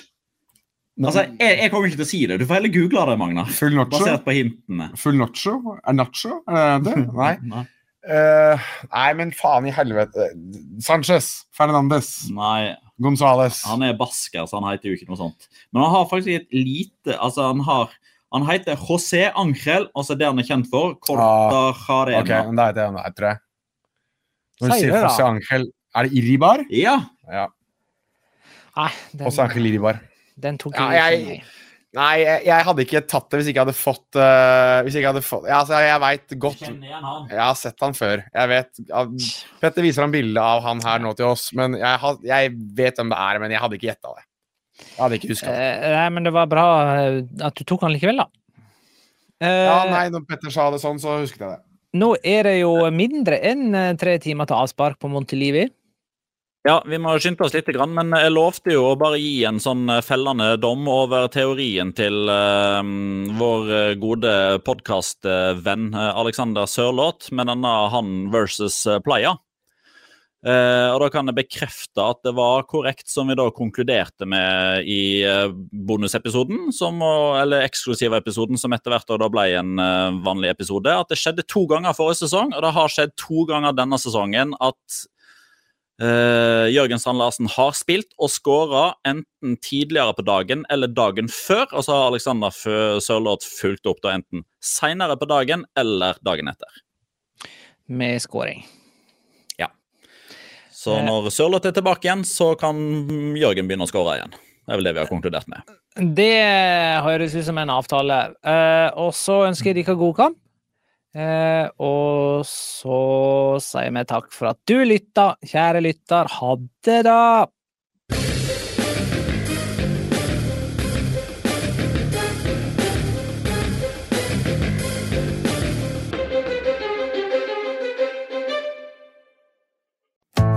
Altså, jeg, jeg kommer ikke til å si det. Du får heller google det, Magna. Full nacho? Basert på hintene. Full nacho? Er nacho? Er det det? Nei. Nei. Uh, nei, men faen i helvete. Sanchez, Fernandes, Nei, Gonzales. han er basker, så han heter jo ikke noe sånt. Men han har faktisk et lite Altså, han har Han heter José Angel, altså det han er kjent for. Corta Jarena. Ok, men da heter han nei, tror jeg. Når du sier. José Angel Er det Iribar? Ja. Ja. Nei, den, José Angel Iribar. den tok Ja, jeg jeg- ikke. Nei, jeg, jeg hadde ikke tatt det hvis ikke jeg hadde fått uh, Hvis ikke jeg hadde fått ja, altså, Jeg veit godt jeg, igjen. Jeg har sett han før. Jeg vet at- Petter viser ham bilde av han her nå til oss, men jeg, jeg vet hvem det er, men jeg hadde ikke gjetta det. Jeg hadde ikke huska det. Uh, Nei, men det var bra eh, at du tok han likevel, da. Eh, Ja, nei, når Petter sa det sånn, så husket jeg det. Nå er det jo mindre enn tre timer til avspark på Montelivi. Ja, vi må skynde oss litt, men jeg lovte jo å bare gi en sånn eh, fellende dom over teorien til uh, vår eh, gode podkastvenn Alexander Sørloth med denne han versus Playa. Uh, og da kan jeg bekrefte at det var korrekt som vi da konkluderte med i bonusepisoden, som, eller eksklusive episoden, som etter hvert da ble en vanlig episode. At det skjedde to ganger forrige sesong, og det har skjedd to ganger denne sesongen at eh, Jørgen Sand Larsen har spilt og skåra enten tidligere på dagen eller dagen før. Og så har Alexander Sørloth fulgt opp da enten seinere på dagen eller dagen etter. Med skåring. Ja. Så Eh. når Sørloth er tilbake igjen, så kan Jørgen begynne å skåre igjen. Det er vel det vi har konkludert med. Det høres ut som en avtale. Uh, og så ønsker jeg dere god kamp. Eh, og så sier vi takk for at du lytta, kjære lytter. Ha det, da!